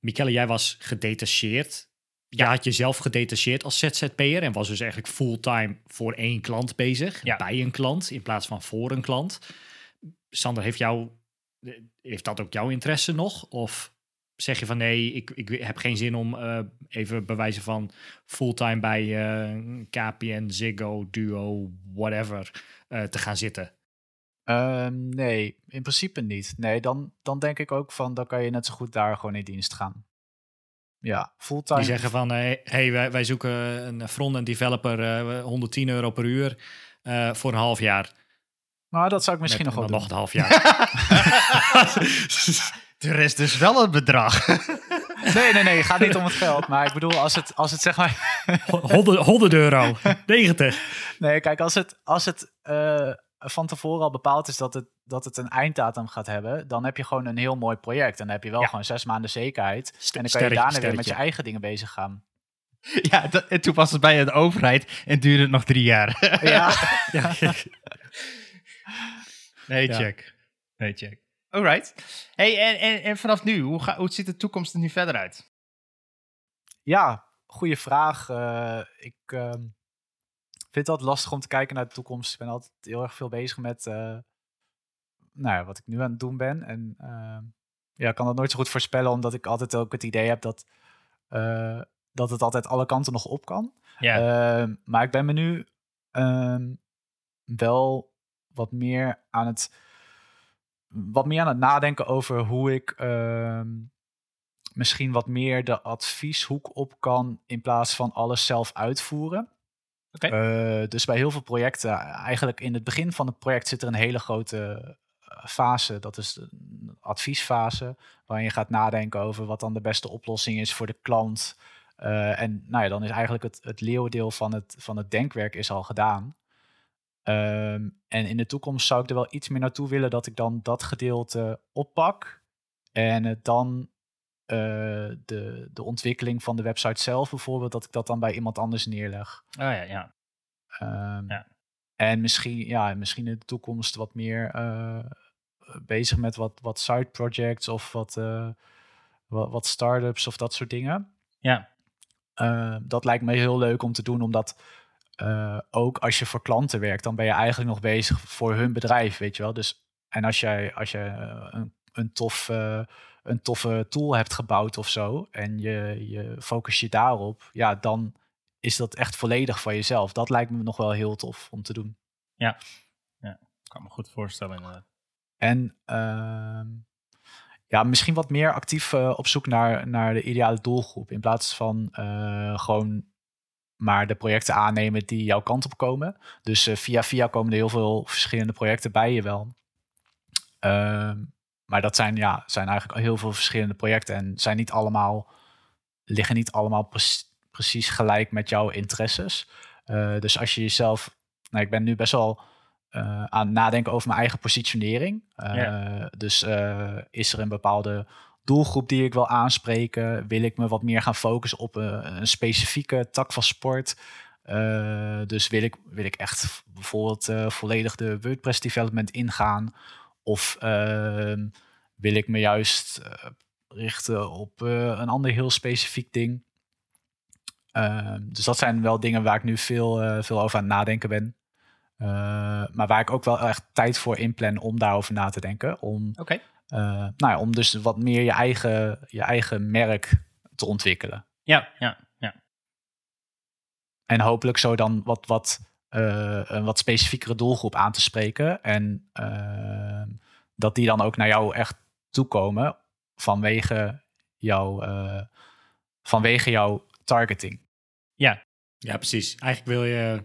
Michelle, jij was gedetacheerd. Je had jezelf gedetacheerd als ZZP'er en was dus eigenlijk fulltime voor één klant bezig. Ja. Bij een klant in plaats van voor een klant. Sander, heeft, jou, heeft dat ook jouw interesse nog? Of zeg je van nee, ik, ik heb geen zin om eh, even bewijzen van fulltime bij eh, KPN, Ziggo, Duo, whatever eh, te gaan zitten? Ehm, nee, in principe niet. Nee, dan, dan denk ik ook van, dan kan je net zo goed daar gewoon in dienst gaan. Ja, fulltime. Die zeggen van, hé, hey, wij, wij zoeken een front-end developer, eh, 110 euro per uur voor een half jaar. Maar dat zou ik misschien Met- nog wel en doen. nog een half jaar. (laughs) (laughs) (laughs) Er is dus wel een bedrag. (laughs) Nee, nee, nee, het gaat niet om het geld. Maar ik bedoel, als het, als het zeg maar... 100, 100 euro, (laughs) 90. Nee, kijk, als het, als het eh, van tevoren al bepaald is dat het, dat het een einddatum gaat hebben... dan heb je gewoon een heel mooi project. En dan heb je wel Ja. gewoon zes maanden zekerheid. St- en dan kan je sterretje, daarna weer met je eigen dingen bezig gaan. ja, dat, en toen was het bij de overheid en duurde het nog drie jaar. Ja, (laughs) Ja. nee, Ja. check. Nee, check. Alright. Hey, en, en, en vanaf nu, hoe, ga, hoe ziet de toekomst er nu verder uit? ja goede vraag. Eh, ik ehm, vind het altijd lastig om te kijken naar de toekomst. Ik ben altijd heel erg veel bezig met eh, nou ja, wat ik nu aan het doen ben. En ehm, ja, ik kan dat nooit zo goed voorspellen, omdat ik altijd ook het idee heb dat, eh, dat het altijd alle kanten nog op kan. Ja, Ehm, maar ik ben me nu wel wat meer aan het wat meer aan het nadenken over hoe ik ehm, misschien wat meer de advieshoek op kan in plaats van alles zelf uitvoeren. Eh, dus bij heel veel projecten, eigenlijk in het begin van het project zit er een hele grote eh, fase. Dat is de adviesfase, waarin je gaat nadenken over wat dan de beste oplossing is voor de klant. Eh, en nou ja, dan is eigenlijk het, het leeuwendeel van het, van het denkwerk is al gedaan. Ehm, en in de toekomst zou ik er wel iets meer naartoe willen dat ik dan dat gedeelte oppak. En het dan eh, de, de ontwikkeling van de website zelf bijvoorbeeld, dat ik dat dan bij iemand anders neerleg. oh, ja, ja. Ehm, Ja. En misschien, ja, misschien in de toekomst wat meer eh, bezig met wat, wat side projects of wat, eh, wat, wat startups of dat soort dingen. Ja. Eh, dat lijkt me heel leuk om te doen, omdat eh, ook als je voor klanten werkt, dan ben je eigenlijk nog bezig voor hun bedrijf, weet je wel. Dus, en als jij, als jij eh, een, een, tof, eh, een toffe tool hebt gebouwd of zo, en je, je focus je daarop, ja, dan is dat echt volledig van jezelf. Dat lijkt me nog wel heel tof om te doen. Ik kan me goed voorstellen inderdaad. En ehm, ja, misschien wat meer actief op zoek naar, naar de ideale doelgroep. In plaats van gewoon maar de projecten aannemen die jouw kant op komen. Dus eh, via via komen er heel veel verschillende projecten bij je wel. Ehm, maar dat zijn, ja, zijn eigenlijk heel veel verschillende projecten en zijn niet allemaal, liggen niet allemaal precies gelijk met jouw interesses. Uh, dus als je jezelf, nou, ik ben nu best wel uh, aan het nadenken over mijn eigen positionering. Dus is er een bepaalde doelgroep die ik wil aanspreken? Wil ik me wat meer gaan focussen op een, een specifieke tak van sport? dus wil ik, wil ik echt bijvoorbeeld volledig de WordPress development ingaan? Of ehm, wil ik me juist richten op een ander heel specifiek ding? Uh, dus dat zijn wel dingen waar ik nu veel, veel over aan het nadenken ben. maar waar ik ook wel echt tijd voor inplan om daarover na te denken. Om. Nou ja, om dus wat meer je eigen, je eigen merk te ontwikkelen. Ja, ja, ja. En hopelijk zo dan wat, wat uh, een wat specifiekere doelgroep aan te spreken. En uh, dat die dan ook naar jou echt toekomen vanwege, jouw uh, vanwege jouw targeting. Ja. ja, precies. Eigenlijk wil je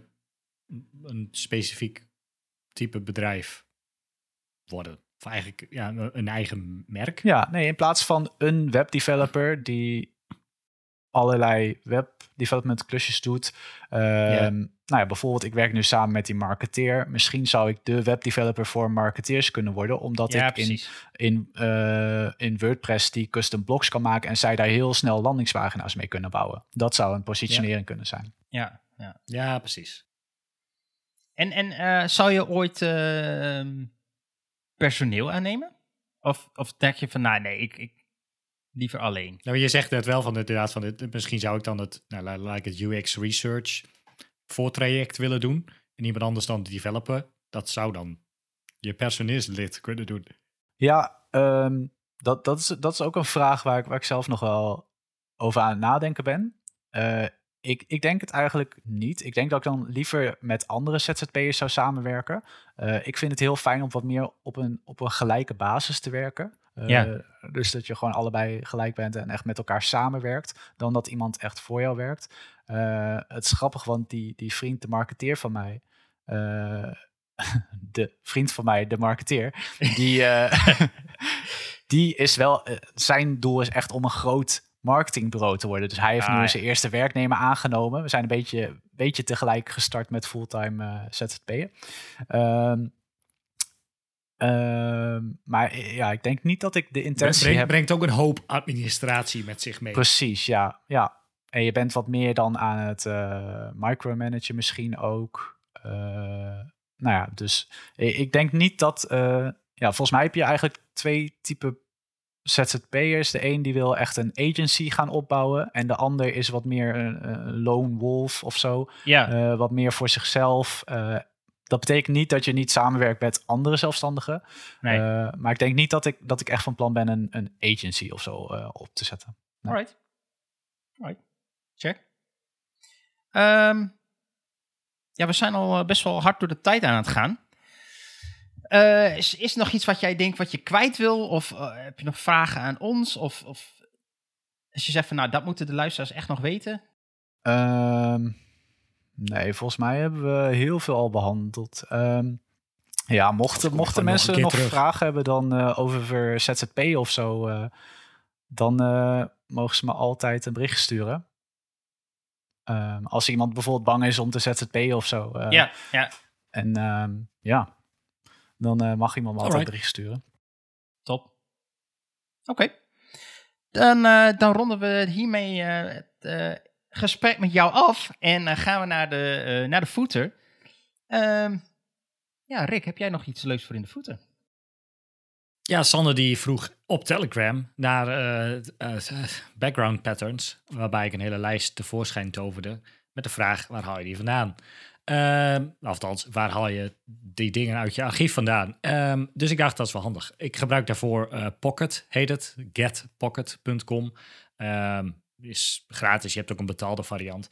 een specifiek type bedrijf worden. Of eigenlijk ja, een eigen merk. Ja, nee, in plaats van een webdeveloper die allerlei web development klusjes doet. Um, Nou ja, bijvoorbeeld, ik werk nu samen met die marketeer. Misschien zou ik de webdeveloper voor marketeers kunnen worden, omdat ik in, in, uh, in WordPress die custom blocks kan maken en zij daar heel snel landingspagina's mee kunnen bouwen. Dat zou een positionering kunnen zijn. Ja, ja. ja precies. En, en uh, zou je ooit uh, personeel aannemen? Of, of denk je van, nou nee, ik, ik, liever alleen. Nou, je zegt net wel van inderdaad van het, misschien zou ik dan het, nou, like het UX research voortraject willen doen en iemand anders dan de developer. Dat zou dan je personeelslid kunnen doen. Ja, ehm, dat, dat, is, dat is ook een vraag waar ik, waar ik zelf nog wel over aan het nadenken ben. Uh, ik, ik denk het eigenlijk niet. Ik denk dat ik dan liever met andere ZZP'ers zou samenwerken. Uh, ik vind het heel fijn om wat meer op een, op een gelijke basis te werken. Uh, ja. Dus dat je gewoon allebei gelijk bent en echt met elkaar samenwerkt. Dan dat iemand echt voor jou werkt. Uh, het is grappig, want die, die vriend, de marketeer van mij. (laughs) de vriend van mij, de marketeer. Die, (laughs) die is wel. zijn doel is echt om een groot marketingbureau te worden. Dus hij heeft ah, nu zijn eerste werknemer aangenomen. We zijn een beetje, beetje tegelijk gestart met fulltime uh, ZZP'en. Um, maar eh, ja, ik denk niet dat ik de intentie brengt, heb... Brengt ook een hoop administratie met zich mee. Precies, ja. ja. En je bent wat meer dan aan het uh, micromanagen misschien ook. Uh, nou ja, dus ik denk niet dat... ja, volgens mij heb je eigenlijk twee typen ZZP'ers. De een die wil echt een agency gaan opbouwen. En de ander is wat meer een, een lone wolf of zo. Ja. Uh, wat meer voor zichzelf. Uh, dat betekent niet dat je niet samenwerkt met andere zelfstandigen. Nee. Uh, maar ik denk niet dat ik, dat ik echt van plan ben een, een agency of zo op te zetten. Nee. Alright. Alright. Check. Um, ja, we zijn al best wel hard door de tijd aan het gaan. Uh, is, is er nog iets wat jij denkt wat je kwijt wil? Of uh, heb je nog vragen aan ons? Of, of als je zegt van nou, dat moeten de luisteraars echt nog weten? Um, nee, volgens mij hebben we heel veel al behandeld. Um, ja, mochten, mochten mensen nog, nog vragen hebben dan uh, over ZZP of zo, dan mogen ze me altijd een bericht sturen. Um, als iemand bijvoorbeeld bang is om te ZZP of zo. ja, ja. En ja, dan uh, mag iemand me altijd bericht sturen. Top. Oké. Okay. Dan, uh, dan ronden we hiermee uh, het gesprek met jou af en gaan we naar de, naar de footer. Um, ja, Rick, heb jij nog iets leuks voor in de footer? Ja, Sander die vroeg op Telegram naar background patterns, waarbij ik een hele lijst tevoorschijn toverde met de vraag, waar haal je die vandaan? Um, althans, waar haal je die dingen uit je archief vandaan? Um, dus ik dacht, dat is wel handig. Ik gebruik daarvoor uh, Pocket, heet het. Getpocket.com. Um, ehm, is gratis, je hebt ook een betaalde variant.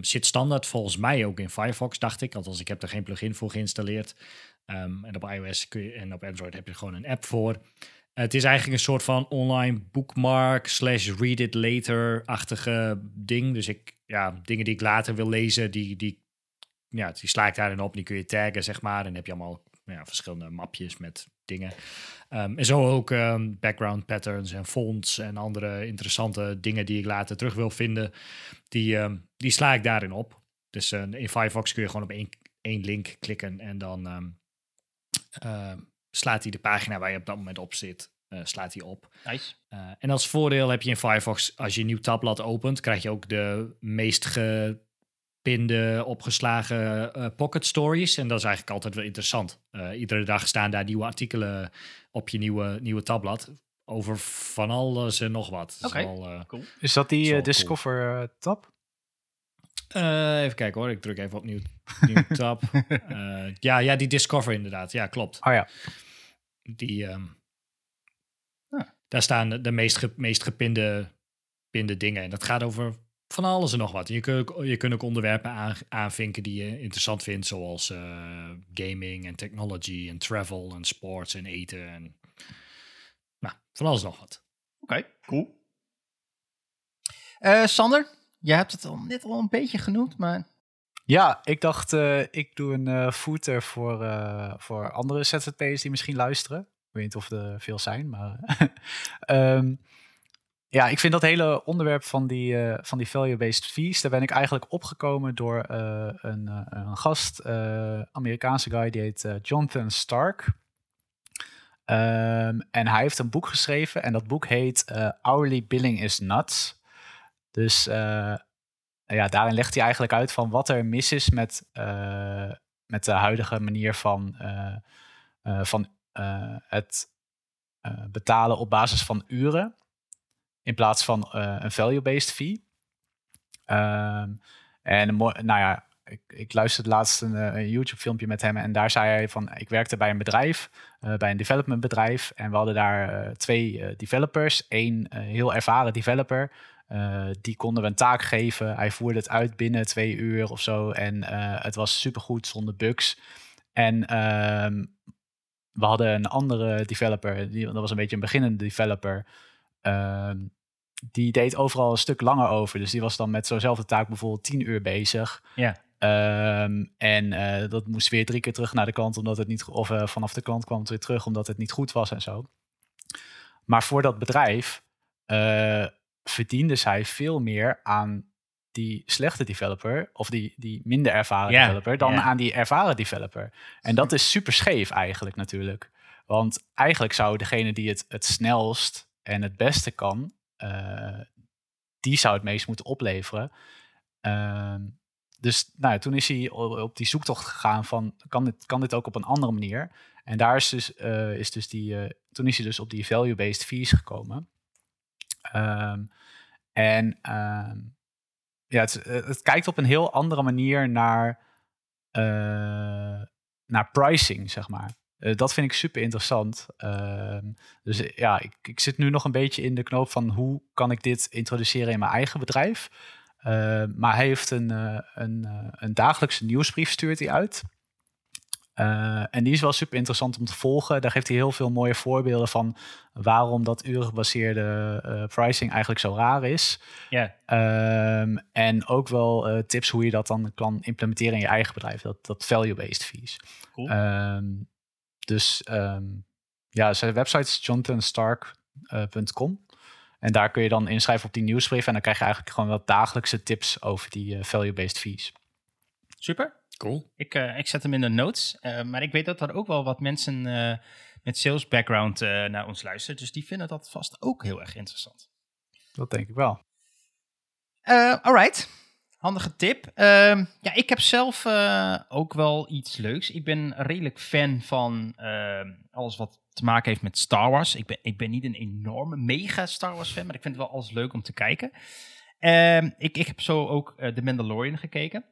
zit standaard volgens mij ook in Firefox, dacht ik. Althans, ik heb er geen plugin voor geïnstalleerd. en op iOS kun je, en op Android heb je gewoon een app voor. het is eigenlijk een soort van online bookmark slash read it later-achtige ding. Dus ik, ja, dingen die ik later wil lezen, die, die ja, die sla ik daarin op. Die kun je taggen, zeg maar. En dan heb je allemaal ja, verschillende mapjes met dingen. Ehm, en zo ook ehm, background patterns en fonts en andere interessante dingen die ik later terug wil vinden. Die, ehm, die sla ik daarin op. Dus eh, in Firefox kun je gewoon op één, één link klikken en dan slaat hij de pagina waar je op dat moment op zit, eh, slaat hij op. Nice. Uh, en als voordeel heb je in Firefox, als je een nieuw tabblad opent, krijg je ook de meest gepinde, opgeslagen uh, pocket stories. En dat is eigenlijk altijd wel interessant. iedere dag staan daar nieuwe artikelen op je nieuwe, nieuwe tabblad. Over van alles en nog wat. Oké, okay. cool. Is dat die Discover tab? Uh, even kijken hoor, ik druk even op nieuw, nieuw (laughs) tab. Uh, ja, ja, die Discover inderdaad. Ja, klopt. Oh ja. Die, um, ah. Daar staan de, de meest, ge, meest gepinde pinde dingen. En dat gaat over van alles en nog wat. Je kunt, je kunt ook onderwerpen aan, aanvinken die je interessant vindt, zoals uh, gaming en technology en travel en sports en eten. En, nou, van alles en nog wat. Oké, okay, cool. Sander, je hebt het al net al een beetje genoemd, maar... Ja, ik dacht, uh, ik doe een uh, footer voor, uh, voor andere ZZP'ers die misschien luisteren. Ik weet niet of er veel zijn, maar... um, (laughs) ja, ik vind dat hele onderwerp van die, van die value-based fees... daar ben ik eigenlijk opgekomen door een, een gast, Amerikaanse guy, die heet Jonathan Stark... Um, en hij heeft een boek geschreven en dat boek heet Hourly Billing is Nuts. Dus ja, daarin legt hij eigenlijk uit van wat er mis is met, met de huidige manier van, van het betalen op basis van uren. In plaats van een value-based fee. Um, en nou ja, ik, ik luisterde laatst een, een YouTube-filmpje met hem en daar zei hij van, ik werkte bij een bedrijf, uh, bij een development bedrijf en we hadden daar twee developers, één heel ervaren developer die konden we een taak geven. Hij voerde het uit binnen twee uur of zo. En het was supergoed zonder bugs. En uh, we hadden een andere developer, die, dat was een beetje een beginnende developer. Ehm, die deed overal een stuk langer over. Dus die was dan met zo'nzelfde taak bijvoorbeeld tien uur bezig. Ja. Um, en uh, dat moest weer drie keer terug naar de klant, omdat het niet, of uh, vanaf de klant kwam het weer terug, omdat het niet goed was en zo. Maar voor dat bedrijf uh, verdiende zij veel meer aan die slechte developer of die, die minder ervaren developer dan aan die ervaren developer. En dat is super scheef eigenlijk natuurlijk. Want eigenlijk zou degene die het het snelst en het beste kan, uh, die zou het meest moeten opleveren. Uh, dus nou, toen is hij op die zoektocht gegaan van kan dit, kan dit ook op een andere manier? En daar is dus, uh, is dus die, uh, toen is hij dus op die value-based fees gekomen. Um, en um, ja, het, eh, het, kijkt op een heel andere manier naar, naar pricing, zeg maar. Uh, dat vind ik super interessant. Uh, dus ja, ik, ik, zit nu nog een beetje in de knoop van hoe kan ik dit introduceren in mijn eigen bedrijf. maar hij heeft een, een, een dagelijkse nieuwsbrief stuurt hij uit. En die is wel super interessant om te volgen. Daar geeft hij heel veel mooie voorbeelden van waarom dat urengebaseerde pricing eigenlijk zo raar is. Ja. Um, en ook wel tips hoe je dat dan kan implementeren in je eigen bedrijf. Dat, dat value-based fees. Cool. Um, dus um, ja, zijn website is jonathanstark.com. en daar kun je dan inschrijven op die nieuwsbrief. En dan krijg je eigenlijk gewoon wat dagelijkse tips over die value-based fees. Super. Cool. Ik, uh, ik zet hem in de notes. Uh, maar ik weet dat er ook wel wat mensen uh, met sales background naar ons luisteren. Dus die vinden dat vast ook heel erg interessant. Dat denk ik wel. alright. Handige tip. Ehm, ja, ik heb zelf ook wel iets leuks. Ik ben redelijk fan van ehm, alles wat te maken heeft met Star Wars. Ik ben, ik ben niet een enorme mega Star Wars fan, maar ik vind het wel alles leuk om te kijken. Ehm, ik, ik heb zo ook The Mandalorian gekeken.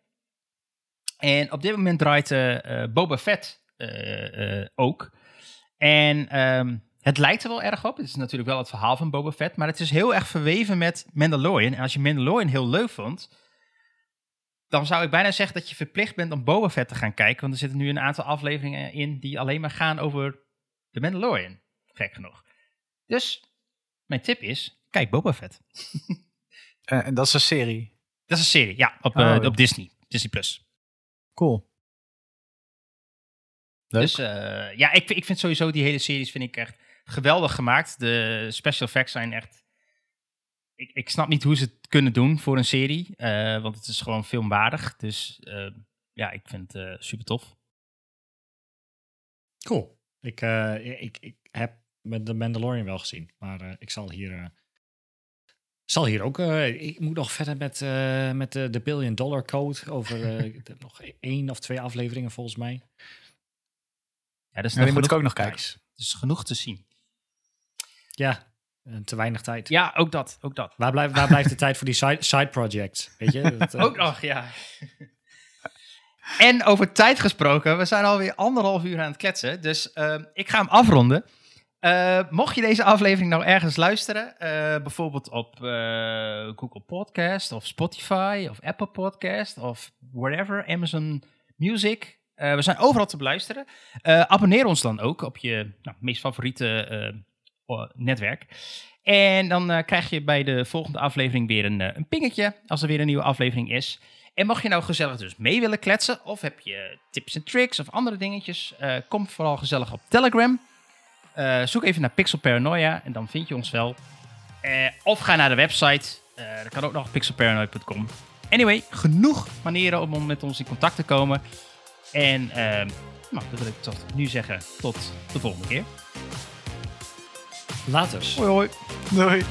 En op dit moment draait uh, Boba Fett ook. En het lijkt er wel erg op. Het is natuurlijk wel het verhaal van Boba Fett. Maar het is heel erg verweven met Mandalorian. En als je Mandalorian heel leuk vond... dan zou ik bijna zeggen dat je verplicht bent om Boba Fett te gaan kijken. Want er zitten nu een aantal afleveringen in... die alleen maar gaan over de Mandalorian. Gek genoeg. Dus mijn tip is... kijk Boba Fett. (laughs) en dat is een serie? Dat is een serie, ja. Op, oh. op Disney. Disney+. Plus. Cool. Leuk. Dus eh, ja, ik, ik vind sowieso die hele series vind ik echt geweldig gemaakt. De special effects zijn echt... Ik, ik snap niet hoe ze het kunnen doen voor een serie. eh, want het is gewoon filmwaardig. Dus eh, ja, ik vind het eh, super tof. Cool. Ik, eh, ik, ik heb met de Mandalorian wel gezien, maar eh, ik zal hier, eh, zal hier ook. eh, ik moet nog verder met, eh, met de, de Billion Dollar Code over eh, (laughs) ik heb nog één of twee afleveringen volgens mij. Ja, dat is Ja, die moet ik ook nog kijken. Het is genoeg te zien. Ja, eh, te weinig tijd. Ja, ook dat. Ook dat. Waar, blijft, waar blijft de tijd voor die side, side projects? Weet je? (laughs) Dat, eh, Ook nog, ja. En over tijd gesproken, we zijn alweer anderhalf uur aan het kletsen. Dus eh, ik ga hem afronden. Eh, mocht je deze aflevering nou ergens luisteren, bijvoorbeeld op Google Podcast of Spotify of Apple Podcast of wherever, Amazon Music. we zijn overal te beluisteren. Abonneer ons dan ook op je nou, meest favoriete netwerk. En dan eh, krijg je bij de volgende aflevering weer een, eh, een pingetje als er weer een nieuwe aflevering is. En mag je nou gezellig dus mee willen kletsen, of heb je tips en tricks of andere dingetjes, eh, kom vooral gezellig op Telegram. Eh, zoek even naar Pixel Paranoia en dan vind je ons wel. Eh, of ga naar de website, eh, dat kan ook nog pixelparanoia.com. Anyway, genoeg manieren om, met ons in contact te komen. En nou, dat wil ik tot nu zeggen. Tot de volgende keer. Laters. hoi. Doei.